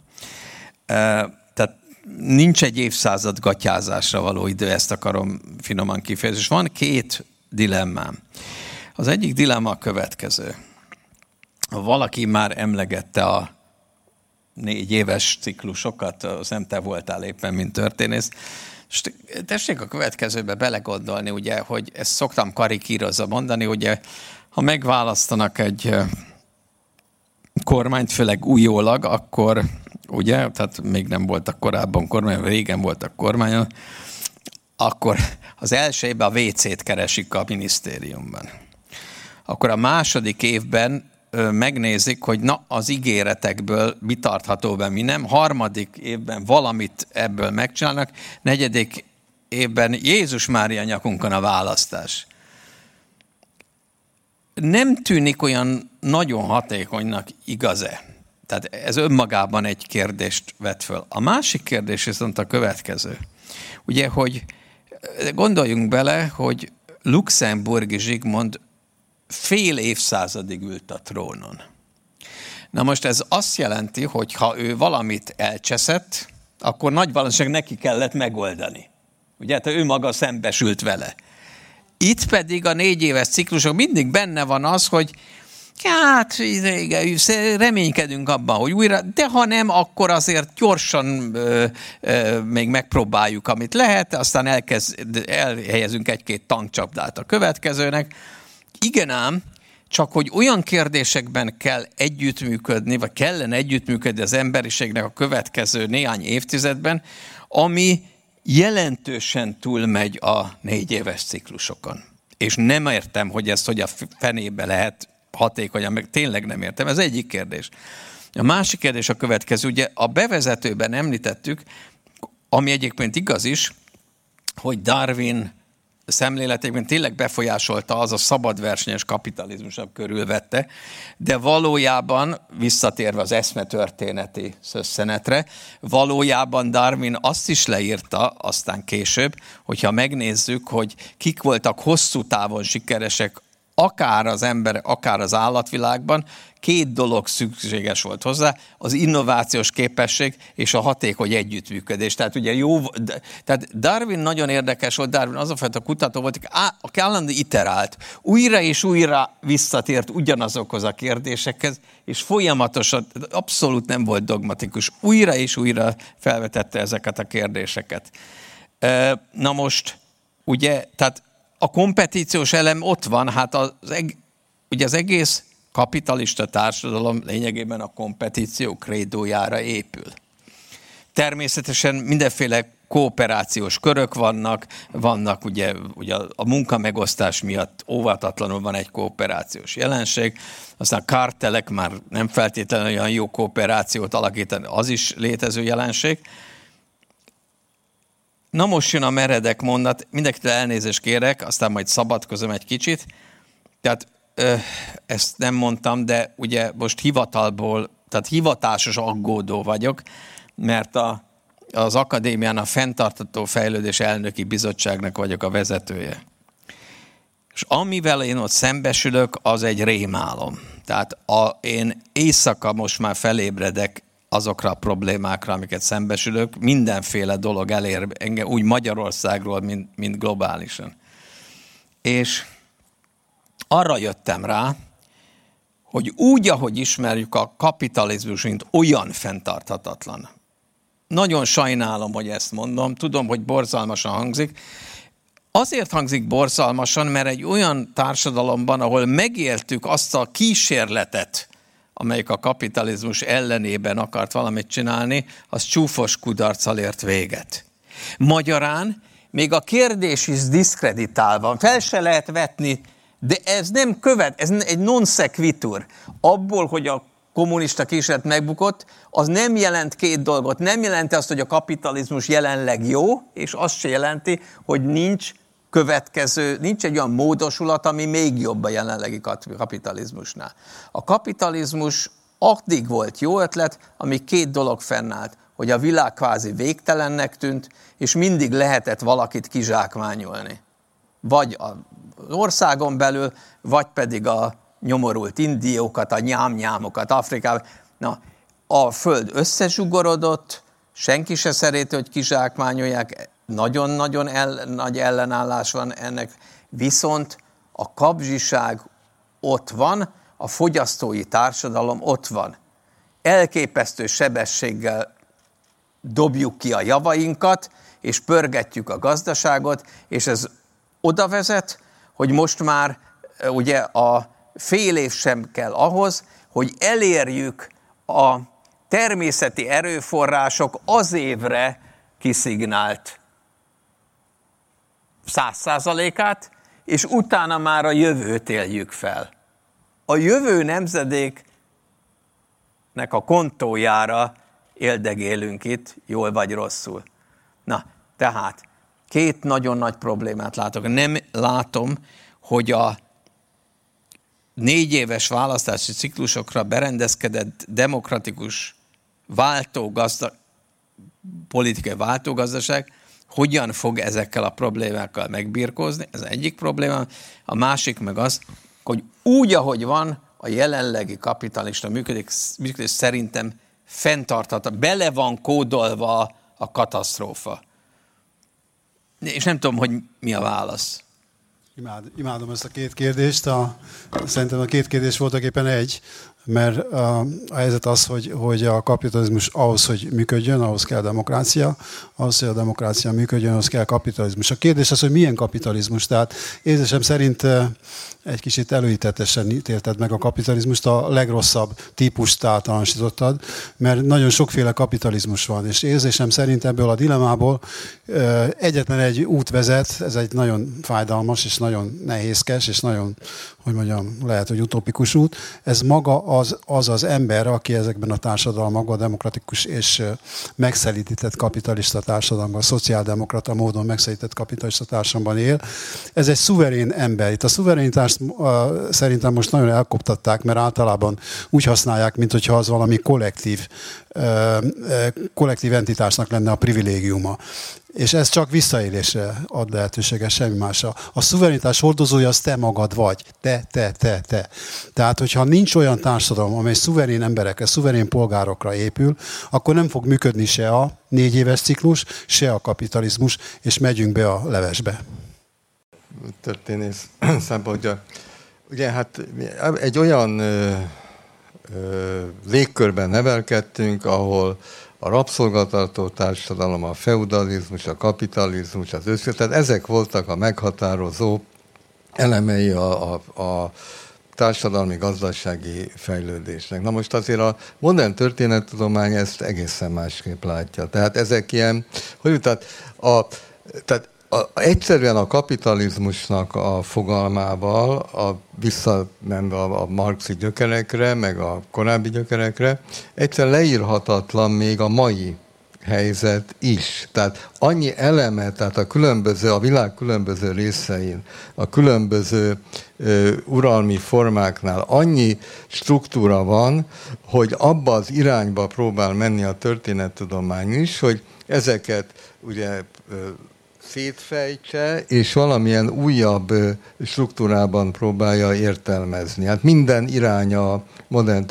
Tehát nincs egy évszázad gatyázásra való idő, ezt akarom finoman kifejezni. És van két dilemmám. Az egyik dilemma a következő. Valaki már emlegette a négy éves ciklusokat, az nem te voltál éppen, mint történész. És tessék a következőbe belegondolni, ugye, hogy ezt szoktam karikírozza mondani, ugye, ha megválasztanak egy kormányt, főleg újólag, akkor ugye, tehát még nem voltak korábban kormány, régen voltak kormányon, akkor az első évben a WC-t keresik a minisztériumban. Akkor a második évben megnézik, hogy na, az ígéretekből mi tartható be, mi nem. Harmadik évben valamit ebből megcsinálnak, negyedik évben Jézus Mária nyakunkon a választás. Nem tűnik olyan nagyon hatékonynak, igaz-e? Tehát ez önmagában egy kérdést vet föl. A másik kérdés viszont a következő. Ugye, hogy gondoljunk bele, hogy Luxemburgi Zsigmond fél évszázadig ült a trónon. Na most ez azt jelenti, hogy ha ő valamit elcseszett, akkor nagy valószínűleg neki kellett megoldani. Ugye, hát ő maga szembesült vele. Itt pedig a négy éves ciklusok mindig benne van az, hogy hát igen, reménykedünk abban, hogy újra, de ha nem, akkor azért gyorsan ö, ö, még megpróbáljuk, amit lehet, aztán elkezd, elhelyezünk egy-két tankcsapdát a következőnek, igen ám, csak hogy olyan kérdésekben kell együttműködni, vagy kellene együttműködni az emberiségnek a következő néhány évtizedben, ami jelentősen túlmegy a négy éves ciklusokon. És nem értem, hogy ezt hogy a fenébe lehet hatékonyan, meg tényleg nem értem. Ez egyik kérdés. A másik kérdés a következő. Ugye a bevezetőben említettük, ami egyébként igaz is, hogy Darwin szemléletében tényleg befolyásolta az a szabadversenyes kapitalizmus, körülvette, de valójában, visszatérve az eszmetörténeti szösszenetre, valójában Darwin azt is leírta, aztán később, hogyha megnézzük, hogy kik voltak hosszú távon sikeresek akár az ember, akár az állatvilágban, két dolog szükséges volt hozzá, az innovációs képesség és a hatékony együttműködés. Tehát ugye jó, tehát Darwin nagyon érdekes volt, Darwin az a fajta kutató volt, aki állandó iterált, újra és újra visszatért ugyanazokhoz a kérdésekhez, és folyamatosan, abszolút nem volt dogmatikus, újra és újra felvetette ezeket a kérdéseket. Na most, ugye, tehát a kompetíciós elem ott van, hát az, ugye az egész kapitalista társadalom lényegében a kompetíció krédójára épül. Természetesen mindenféle kooperációs körök vannak, vannak ugye, ugye a munkamegosztás miatt óvatatlanul van egy kooperációs jelenség, aztán kartelek már nem feltétlenül olyan jó kooperációt alakítani, az is létező jelenség. Na most jön a meredek mondat, mindenkitől elnézést kérek, aztán majd szabadkozom egy kicsit. Tehát ö, ezt nem mondtam, de ugye most hivatalból, tehát hivatásos aggódó vagyok, mert a, az akadémián a fenntartató fejlődés elnöki bizottságnak vagyok a vezetője. És amivel én ott szembesülök, az egy rémálom. Tehát a, én éjszaka most már felébredek azokra a problémákra, amiket szembesülök. Mindenféle dolog elér engem úgy Magyarországról, mint, mint globálisan. És arra jöttem rá, hogy úgy, ahogy ismerjük a kapitalizmus, mint olyan fenntarthatatlan. Nagyon sajnálom, hogy ezt mondom, tudom, hogy borzalmasan hangzik. Azért hangzik borzalmasan, mert egy olyan társadalomban, ahol megéltük azt a kísérletet, amelyik a kapitalizmus ellenében akart valamit csinálni, az csúfos kudarccal ért véget. Magyarán még a kérdés is diszkreditálva, fel se lehet vetni, de ez nem követ, ez egy non sequitur. Abból, hogy a kommunista kísérlet megbukott, az nem jelent két dolgot. Nem jelenti azt, hogy a kapitalizmus jelenleg jó, és azt se jelenti, hogy nincs következő, nincs egy olyan módosulat, ami még jobb a jelenlegi kapitalizmusnál. A kapitalizmus addig volt jó ötlet, ami két dolog fennállt, hogy a világ kvázi végtelennek tűnt, és mindig lehetett valakit kizsákmányolni. Vagy az országon belül, vagy pedig a nyomorult indiókat, a nyámnyámokat Afrikában. Na, a föld összezsugorodott, senki se szereti, hogy kizsákmányolják, nagyon-nagyon el, nagy ellenállás van ennek, viszont a kapzsiság ott van, a fogyasztói társadalom ott van. Elképesztő sebességgel dobjuk ki a javainkat, és pörgetjük a gazdaságot, és ez oda vezet, hogy most már ugye a fél év sem kell ahhoz, hogy elérjük a természeti erőforrások az évre kiszignált száz százalékát, és utána már a jövőt éljük fel. A jövő nemzedéknek a kontójára éldegélünk itt, jól vagy rosszul. Na, tehát két nagyon nagy problémát látok. Nem látom, hogy a négy éves választási ciklusokra berendezkedett demokratikus váltógazda, politikai váltógazdaság hogyan fog ezekkel a problémákkal megbírkozni, ez egyik probléma. A másik meg az, hogy úgy, ahogy van, a jelenlegi kapitalista működik, működés szerintem fenntartható, bele van kódolva a katasztrófa. És nem tudom, hogy mi a válasz. Imád, imádom ezt a két kérdést. A, szerintem a két kérdés voltak éppen egy mert a, helyzet az, hogy, hogy a kapitalizmus ahhoz, hogy működjön, ahhoz kell demokrácia, ahhoz, hogy a demokrácia működjön, ahhoz kell kapitalizmus. A kérdés az, hogy milyen kapitalizmus. Tehát érzésem szerint egy kicsit előítetesen ítélted meg a kapitalizmust, a legrosszabb típust általánosítottad, mert nagyon sokféle kapitalizmus van, és érzésem szerint ebből a dilemából egyetlen egy út vezet, ez egy nagyon fájdalmas, és nagyon nehézkes, és nagyon, hogy mondjam, lehet, hogy utopikus út. Ez maga az az, az ember, aki ezekben a társadalmakban demokratikus és megszelítített kapitalista társadalomban, szociáldemokrata módon megszelített kapitalista társadalomban él. Ez egy szuverén ember. Itt a szuverenitás ezt szerintem most nagyon elkoptatták, mert általában úgy használják, mint hogyha az valami kollektív, kollektív entitásnak lenne a privilégiuma. És ez csak visszaélésre ad lehetőséget, semmi másra. A szuverenitás hordozója az te magad vagy. Te, te, te, te. Tehát, hogyha nincs olyan társadalom, amely szuverén emberekre, szuverén polgárokra épül, akkor nem fog működni se a négy éves ciklus, se a kapitalizmus, és megyünk be a levesbe. Történész szempontja. Ugye hát egy olyan ö, ö, légkörben nevelkedtünk, ahol a rabszolgatartó társadalom, a feudalizmus, a kapitalizmus, az össze, tehát ezek voltak a meghatározó elemei a, a, a társadalmi gazdasági fejlődésnek. Na most azért a modern történettudomány ezt egészen másképp látja. Tehát ezek ilyen, hogy tehát, a, tehát a, egyszerűen a kapitalizmusnak a fogalmával, a visszamenve a, a marxi gyökerekre, meg a korábbi gyökerekre, egyszer leírhatatlan még a mai helyzet is. Tehát annyi eleme, tehát a különböző, a világ különböző részein, a különböző ö, uralmi formáknál annyi struktúra van, hogy abba az irányba próbál menni a történettudomány is, hogy ezeket ugye ö, szétfejtse, és valamilyen újabb struktúrában próbálja értelmezni. Hát minden iránya modern,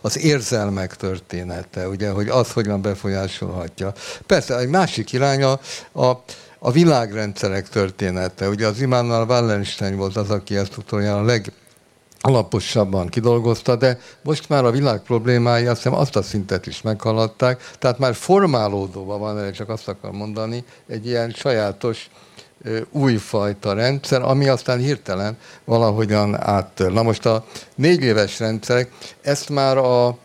az érzelmek története, ugye, hogy az hogyan befolyásolhatja. Persze, egy másik iránya a, a világrendszerek története. Ugye az Immanuel Wallenstein volt az, aki ezt utoljára a leg, alaposabban kidolgozta, de most már a világ problémái azt hiszem azt a szintet is meghaladták, tehát már formálódóban van, erre csak azt akar mondani, egy ilyen sajátos újfajta rendszer, ami aztán hirtelen valahogyan áttör. Na most a négy éves rendszerek, ezt már a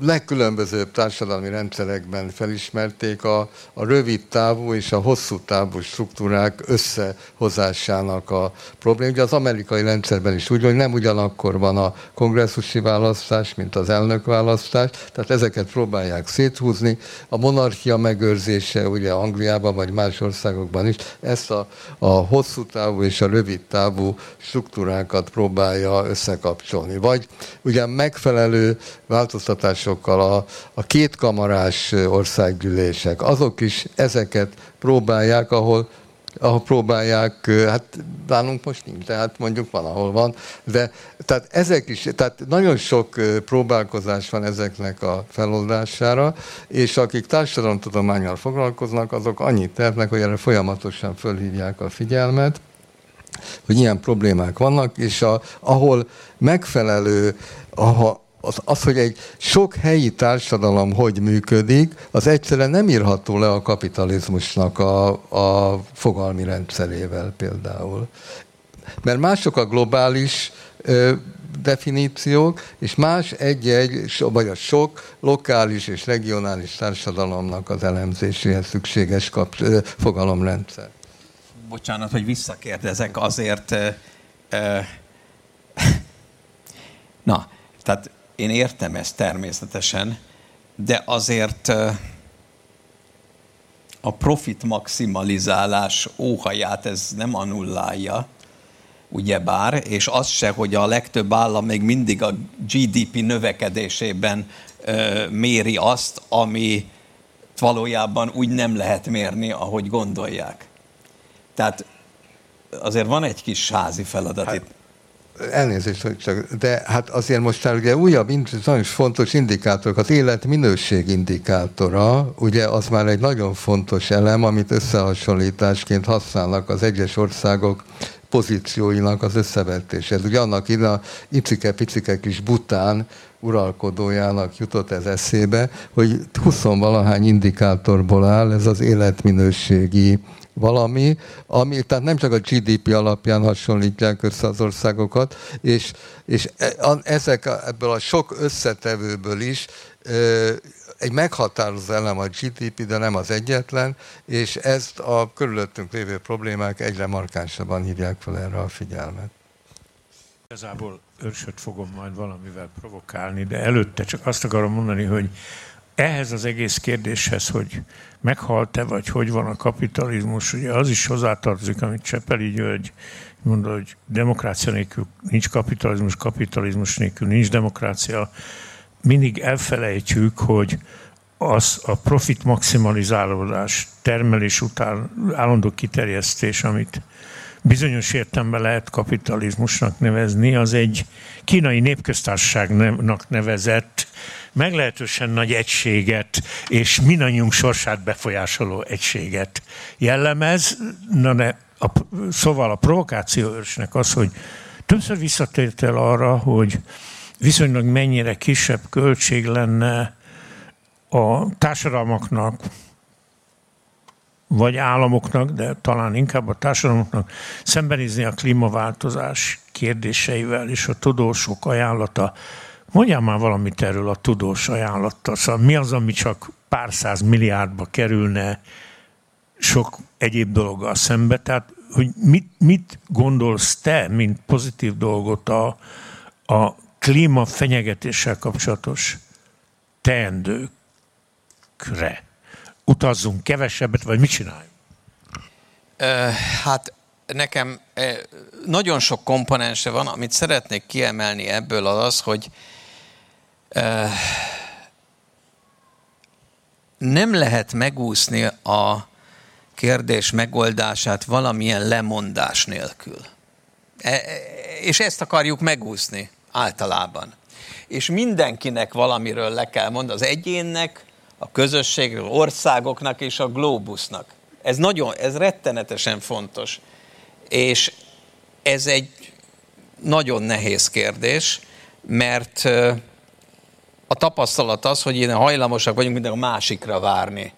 legkülönbözőbb társadalmi rendszerekben felismerték a, a rövid távú és a hosszú távú struktúrák összehozásának a probléma. Ugye az amerikai rendszerben is úgy, hogy nem ugyanakkor van a kongresszusi választás, mint az elnökválasztás, tehát ezeket próbálják széthúzni. A monarchia megőrzése ugye Angliában vagy más országokban is ezt a, a hosszú távú és a rövid távú struktúrákat próbálja összekapcsolni. Vagy ugye megfelelő változtatás tanácsokkal, a, a kétkamarás országgyűlések, azok is ezeket próbálják, ahol ahol próbálják, hát nálunk most nincs, tehát mondjuk van, ahol van, de tehát ezek is, tehát nagyon sok próbálkozás van ezeknek a feloldására, és akik társadalomtudományal foglalkoznak, azok annyit tehetnek, hogy erre folyamatosan fölhívják a figyelmet, hogy ilyen problémák vannak, és a, ahol megfelelő, aha, az, az, hogy egy sok helyi társadalom hogy működik, az egyszerűen nem írható le a kapitalizmusnak a, a fogalmi rendszerével például. Mert mások a globális ö, definíciók, és más egy-egy, vagy a sok lokális és regionális társadalomnak az elemzéséhez szükséges kap, ö, fogalomrendszer. Bocsánat, hogy visszakérdezek, azért... Ö, ö, na, tehát én értem ezt természetesen, de azért a profit maximalizálás óhaját ez nem anullálja, ugyebár, és az se, hogy a legtöbb állam még mindig a GDP növekedésében ö, méri azt, ami valójában úgy nem lehet mérni, ahogy gondolják. Tehát azért van egy kis házi feladat hát, itt. Elnézést, hogy csak, de hát azért most már ugye újabb, nagyon fontos indikátorok, az életminőség indikátora, ugye az már egy nagyon fontos elem, amit összehasonlításként használnak az egyes országok pozícióinak az összevetéshez. Ugye annak ide a icike-picike kis bután uralkodójának jutott ez eszébe, hogy 20 valahány indikátorból áll ez az életminőségi valami, ami, tehát nem csak a GDP alapján hasonlítják össze az országokat, és, és e, ezek ebből a sok összetevőből is egy meghatározó elem a GDP, de nem az egyetlen, és ezt a körülöttünk lévő problémák egyre markánsabban hívják fel erre a figyelmet. Igazából őrsöt fogom majd valamivel provokálni, de előtte csak azt akarom mondani, hogy ehhez az egész kérdéshez, hogy meghalt-e, vagy hogy van a kapitalizmus, ugye az is hozzátartozik, amit Csepeli György mondta, hogy demokrácia nélkül nincs kapitalizmus, kapitalizmus nélkül nincs demokrácia. Mindig elfelejtjük, hogy az a profit maximalizálódás, termelés után állandó kiterjesztés, amit bizonyos értelemben lehet kapitalizmusnak nevezni, az egy kínai népköztársaságnak nevezett meglehetősen nagy egységet és mindannyiunk sorsát befolyásoló egységet jellemez. Na de a, szóval a provokáció őrsnek az, hogy többször visszatért el arra, hogy viszonylag mennyire kisebb költség lenne a társadalmaknak, vagy államoknak, de talán inkább a társadalmaknak szembenézni a klímaváltozás kérdéseivel, és a tudósok ajánlata. Mondjál már valamit erről a tudós ajánlatta. Szóval mi az, ami csak pár száz milliárdba kerülne sok egyéb dologgal szembe? Tehát, hogy mit, mit gondolsz te, mint pozitív dolgot a, a klíma fenyegetéssel kapcsolatos teendőkre? utazzunk kevesebbet, vagy mit csináljunk? Hát nekem nagyon sok komponense van, amit szeretnék kiemelni ebből az az, hogy nem lehet megúszni a kérdés megoldását valamilyen lemondás nélkül. E, és ezt akarjuk megúszni általában. És mindenkinek valamiről le kell mondani, az egyénnek, a közösségről, országoknak és a globusnak. Ez nagyon, ez rettenetesen fontos. És ez egy nagyon nehéz kérdés, mert a tapasztalat az, hogy én hajlamosak vagyunk minden a másikra várni.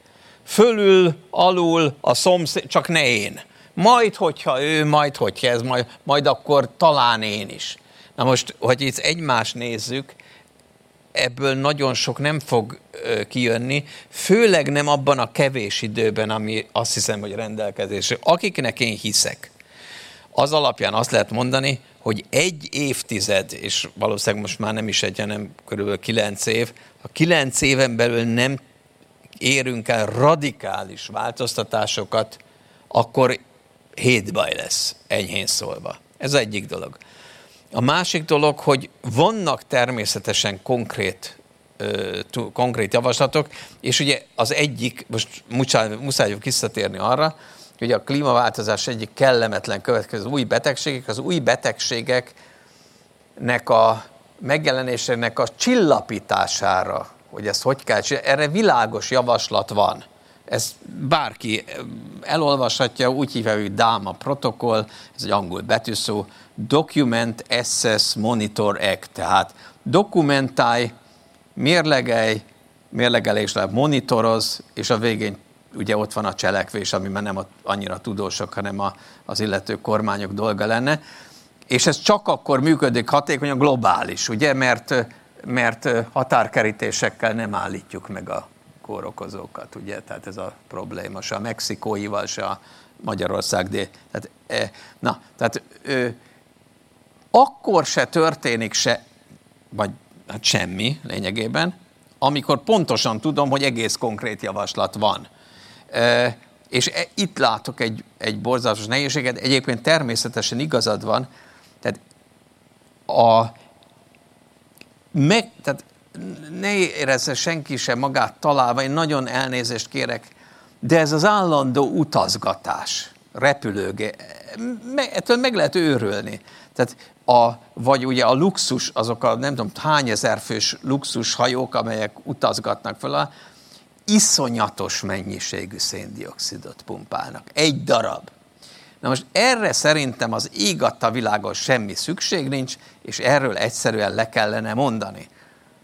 Fölül, alul, a szomszéd, csak ne én. Majd, hogyha ő, majd, hogyha ez, majd, majd akkor talán én is. Na most, hogy itt egymást nézzük, ebből nagyon sok nem fog kijönni, főleg nem abban a kevés időben, ami azt hiszem, hogy rendelkezésre. Akiknek én hiszek, az alapján azt lehet mondani, hogy egy évtized, és valószínűleg most már nem is egy, hanem körülbelül kilenc év, a kilenc éven belül nem érünk el radikális változtatásokat, akkor hétbaj lesz, enyhén szólva. Ez egyik dolog. A másik dolog, hogy vannak természetesen konkrét, konkrét javaslatok, és ugye az egyik, most muszáj, muszáj visszatérni arra, hogy a klímaváltozás egyik kellemetlen következő az új betegségek, az új betegségeknek a megjelenésének a csillapítására, hogy ezt hogy kell csinálni, erre világos javaslat van. Ez bárki elolvashatja, úgy hívja, hogy DAMA protokoll, ez egy angol betűszó, Document Access Monitor Act, tehát dokumentálj, mérlegelj, mérlegelésre monitoroz, és a végén ugye ott van a cselekvés, ami már nem a, annyira tudósok, hanem a, az illető kormányok dolga lenne. És ez csak akkor működik hatékonyan globális, ugye, mert, mert határkerítésekkel nem állítjuk meg a kórokozókat, ugye, tehát ez a probléma, se a mexikóival, se a Magyarország, de, tehát, na, tehát akkor se történik se, vagy hát semmi lényegében, amikor pontosan tudom, hogy egész konkrét javaslat van. És e, itt látok egy, egy borzalmas nehézséget, egyébként természetesen igazad van, tehát a meg, tehát ne érezze senki sem magát találva, én nagyon elnézést kérek, de ez az állandó utazgatás, repülőgé, me, ettől meg lehet őrülni. Tehát a, vagy ugye a luxus, azok a nem tudom hány ezer fős luxus hajók, amelyek utazgatnak fel, iszonyatos mennyiségű széndiokszidot pumpálnak. Egy darab. Na most erre szerintem az ég adta világon semmi szükség nincs, és erről egyszerűen le kellene mondani.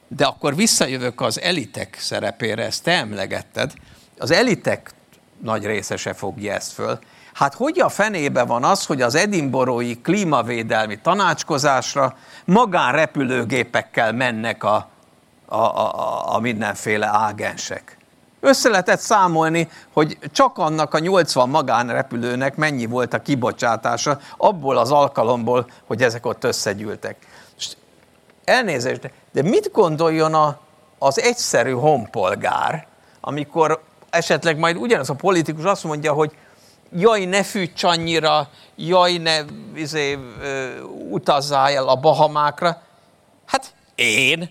De akkor visszajövök az elitek szerepére, ezt te emlegetted. Az elitek nagy része se fogja ezt föl, Hát hogy a fenébe van az, hogy az edinborói klímavédelmi tanácskozásra magánrepülőgépekkel mennek a, a, a, a mindenféle ágensek? Össze lehetett számolni, hogy csak annak a 80 magánrepülőnek mennyi volt a kibocsátása abból az alkalomból, hogy ezek ott összegyűltek. Most elnézést, de mit gondoljon a, az egyszerű honpolgár, amikor esetleg majd ugyanaz a politikus azt mondja, hogy jaj, ne fűts annyira, jaj, ne izé, utazzál el a Bahamákra. Hát én?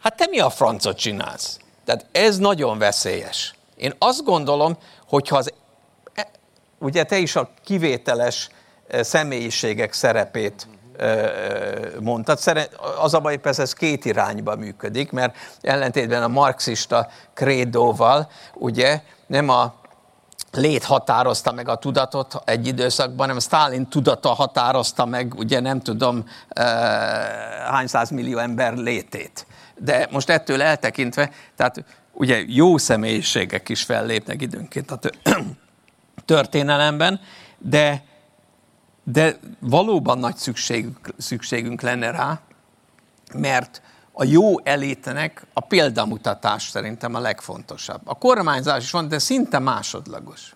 Hát te mi a francot csinálsz? Tehát ez nagyon veszélyes. Én azt gondolom, hogyha az, e, ugye te is a kivételes személyiségek szerepét mondtad. Az a baj, persze ez két irányba működik, mert ellentétben a marxista krédóval, ugye nem a lét határozta meg a tudatot egy időszakban, hanem Stalin tudata határozta meg, ugye nem tudom hány millió ember létét. De most ettől eltekintve, tehát ugye jó személyiségek is fellépnek időnként a történelemben, de de valóban nagy szükségünk, szükségünk lenne rá, mert a jó elétenek a példamutatás szerintem a legfontosabb. A kormányzás is van, de szinte másodlagos.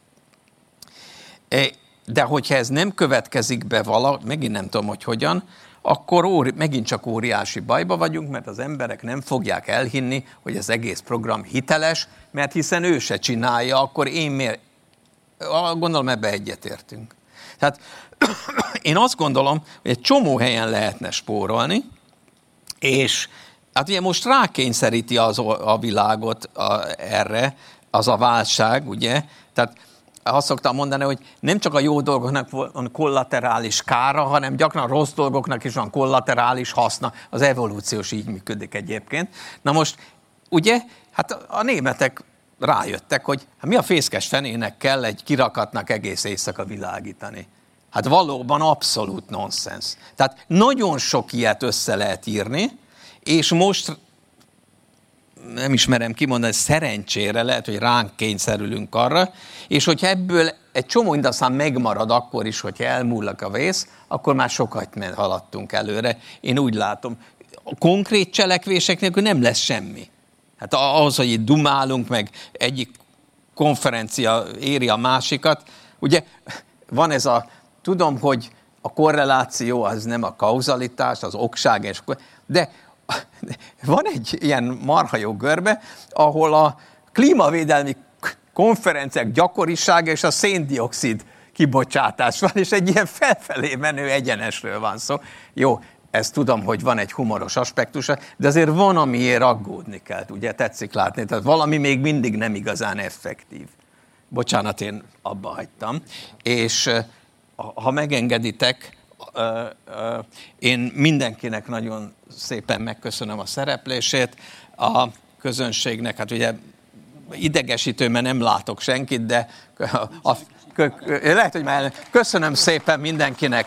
E, de hogyha ez nem következik be vala, megint nem tudom, hogy hogyan, akkor óri, megint csak óriási bajba vagyunk, mert az emberek nem fogják elhinni, hogy az egész program hiteles, mert hiszen ő se csinálja, akkor én miért? Gondolom ebbe egyetértünk. Tehát én azt gondolom, hogy egy csomó helyen lehetne spórolni, és hát ugye most rákényszeríti az, a világot a, erre, az a válság, ugye? Tehát azt szoktam mondani, hogy nem csak a jó dolgoknak van kollaterális kára, hanem gyakran a rossz dolgoknak is van kollaterális haszna. Az evolúciós így működik egyébként. Na most, ugye, hát a németek rájöttek, hogy hát mi a fészkes fenének kell egy kirakatnak egész éjszaka világítani. Hát valóban abszolút nonsens. Tehát nagyon sok ilyet össze lehet írni, és most nem ismerem kimondani, szerencsére lehet, hogy ránk kényszerülünk arra, és hogyha ebből egy csomó aztán megmarad akkor is, hogyha elmúlnak a vész, akkor már sokat haladtunk előre. Én úgy látom, a konkrét cselekvések nélkül nem lesz semmi. Hát ahhoz, hogy itt dumálunk, meg egyik konferencia éri a másikat, ugye van ez a Tudom, hogy a korreláció az nem a kauzalitás, az okság, és, de van egy ilyen marha jó görbe, ahol a klímavédelmi konferenciák gyakorisága és a széndiokszid kibocsátás van, és egy ilyen felfelé menő egyenesről van szó. Jó, ezt tudom, hogy van egy humoros aspektusa, de azért van, amiért aggódni kell, ugye tetszik látni, tehát valami még mindig nem igazán effektív. Bocsánat, én abba hagytam. És ha megengeditek, én mindenkinek nagyon szépen megköszönöm a szereplését, a közönségnek, hát ugye idegesítő, mert nem látok senkit, de a, a, lehet, hogy már köszönöm szépen mindenkinek,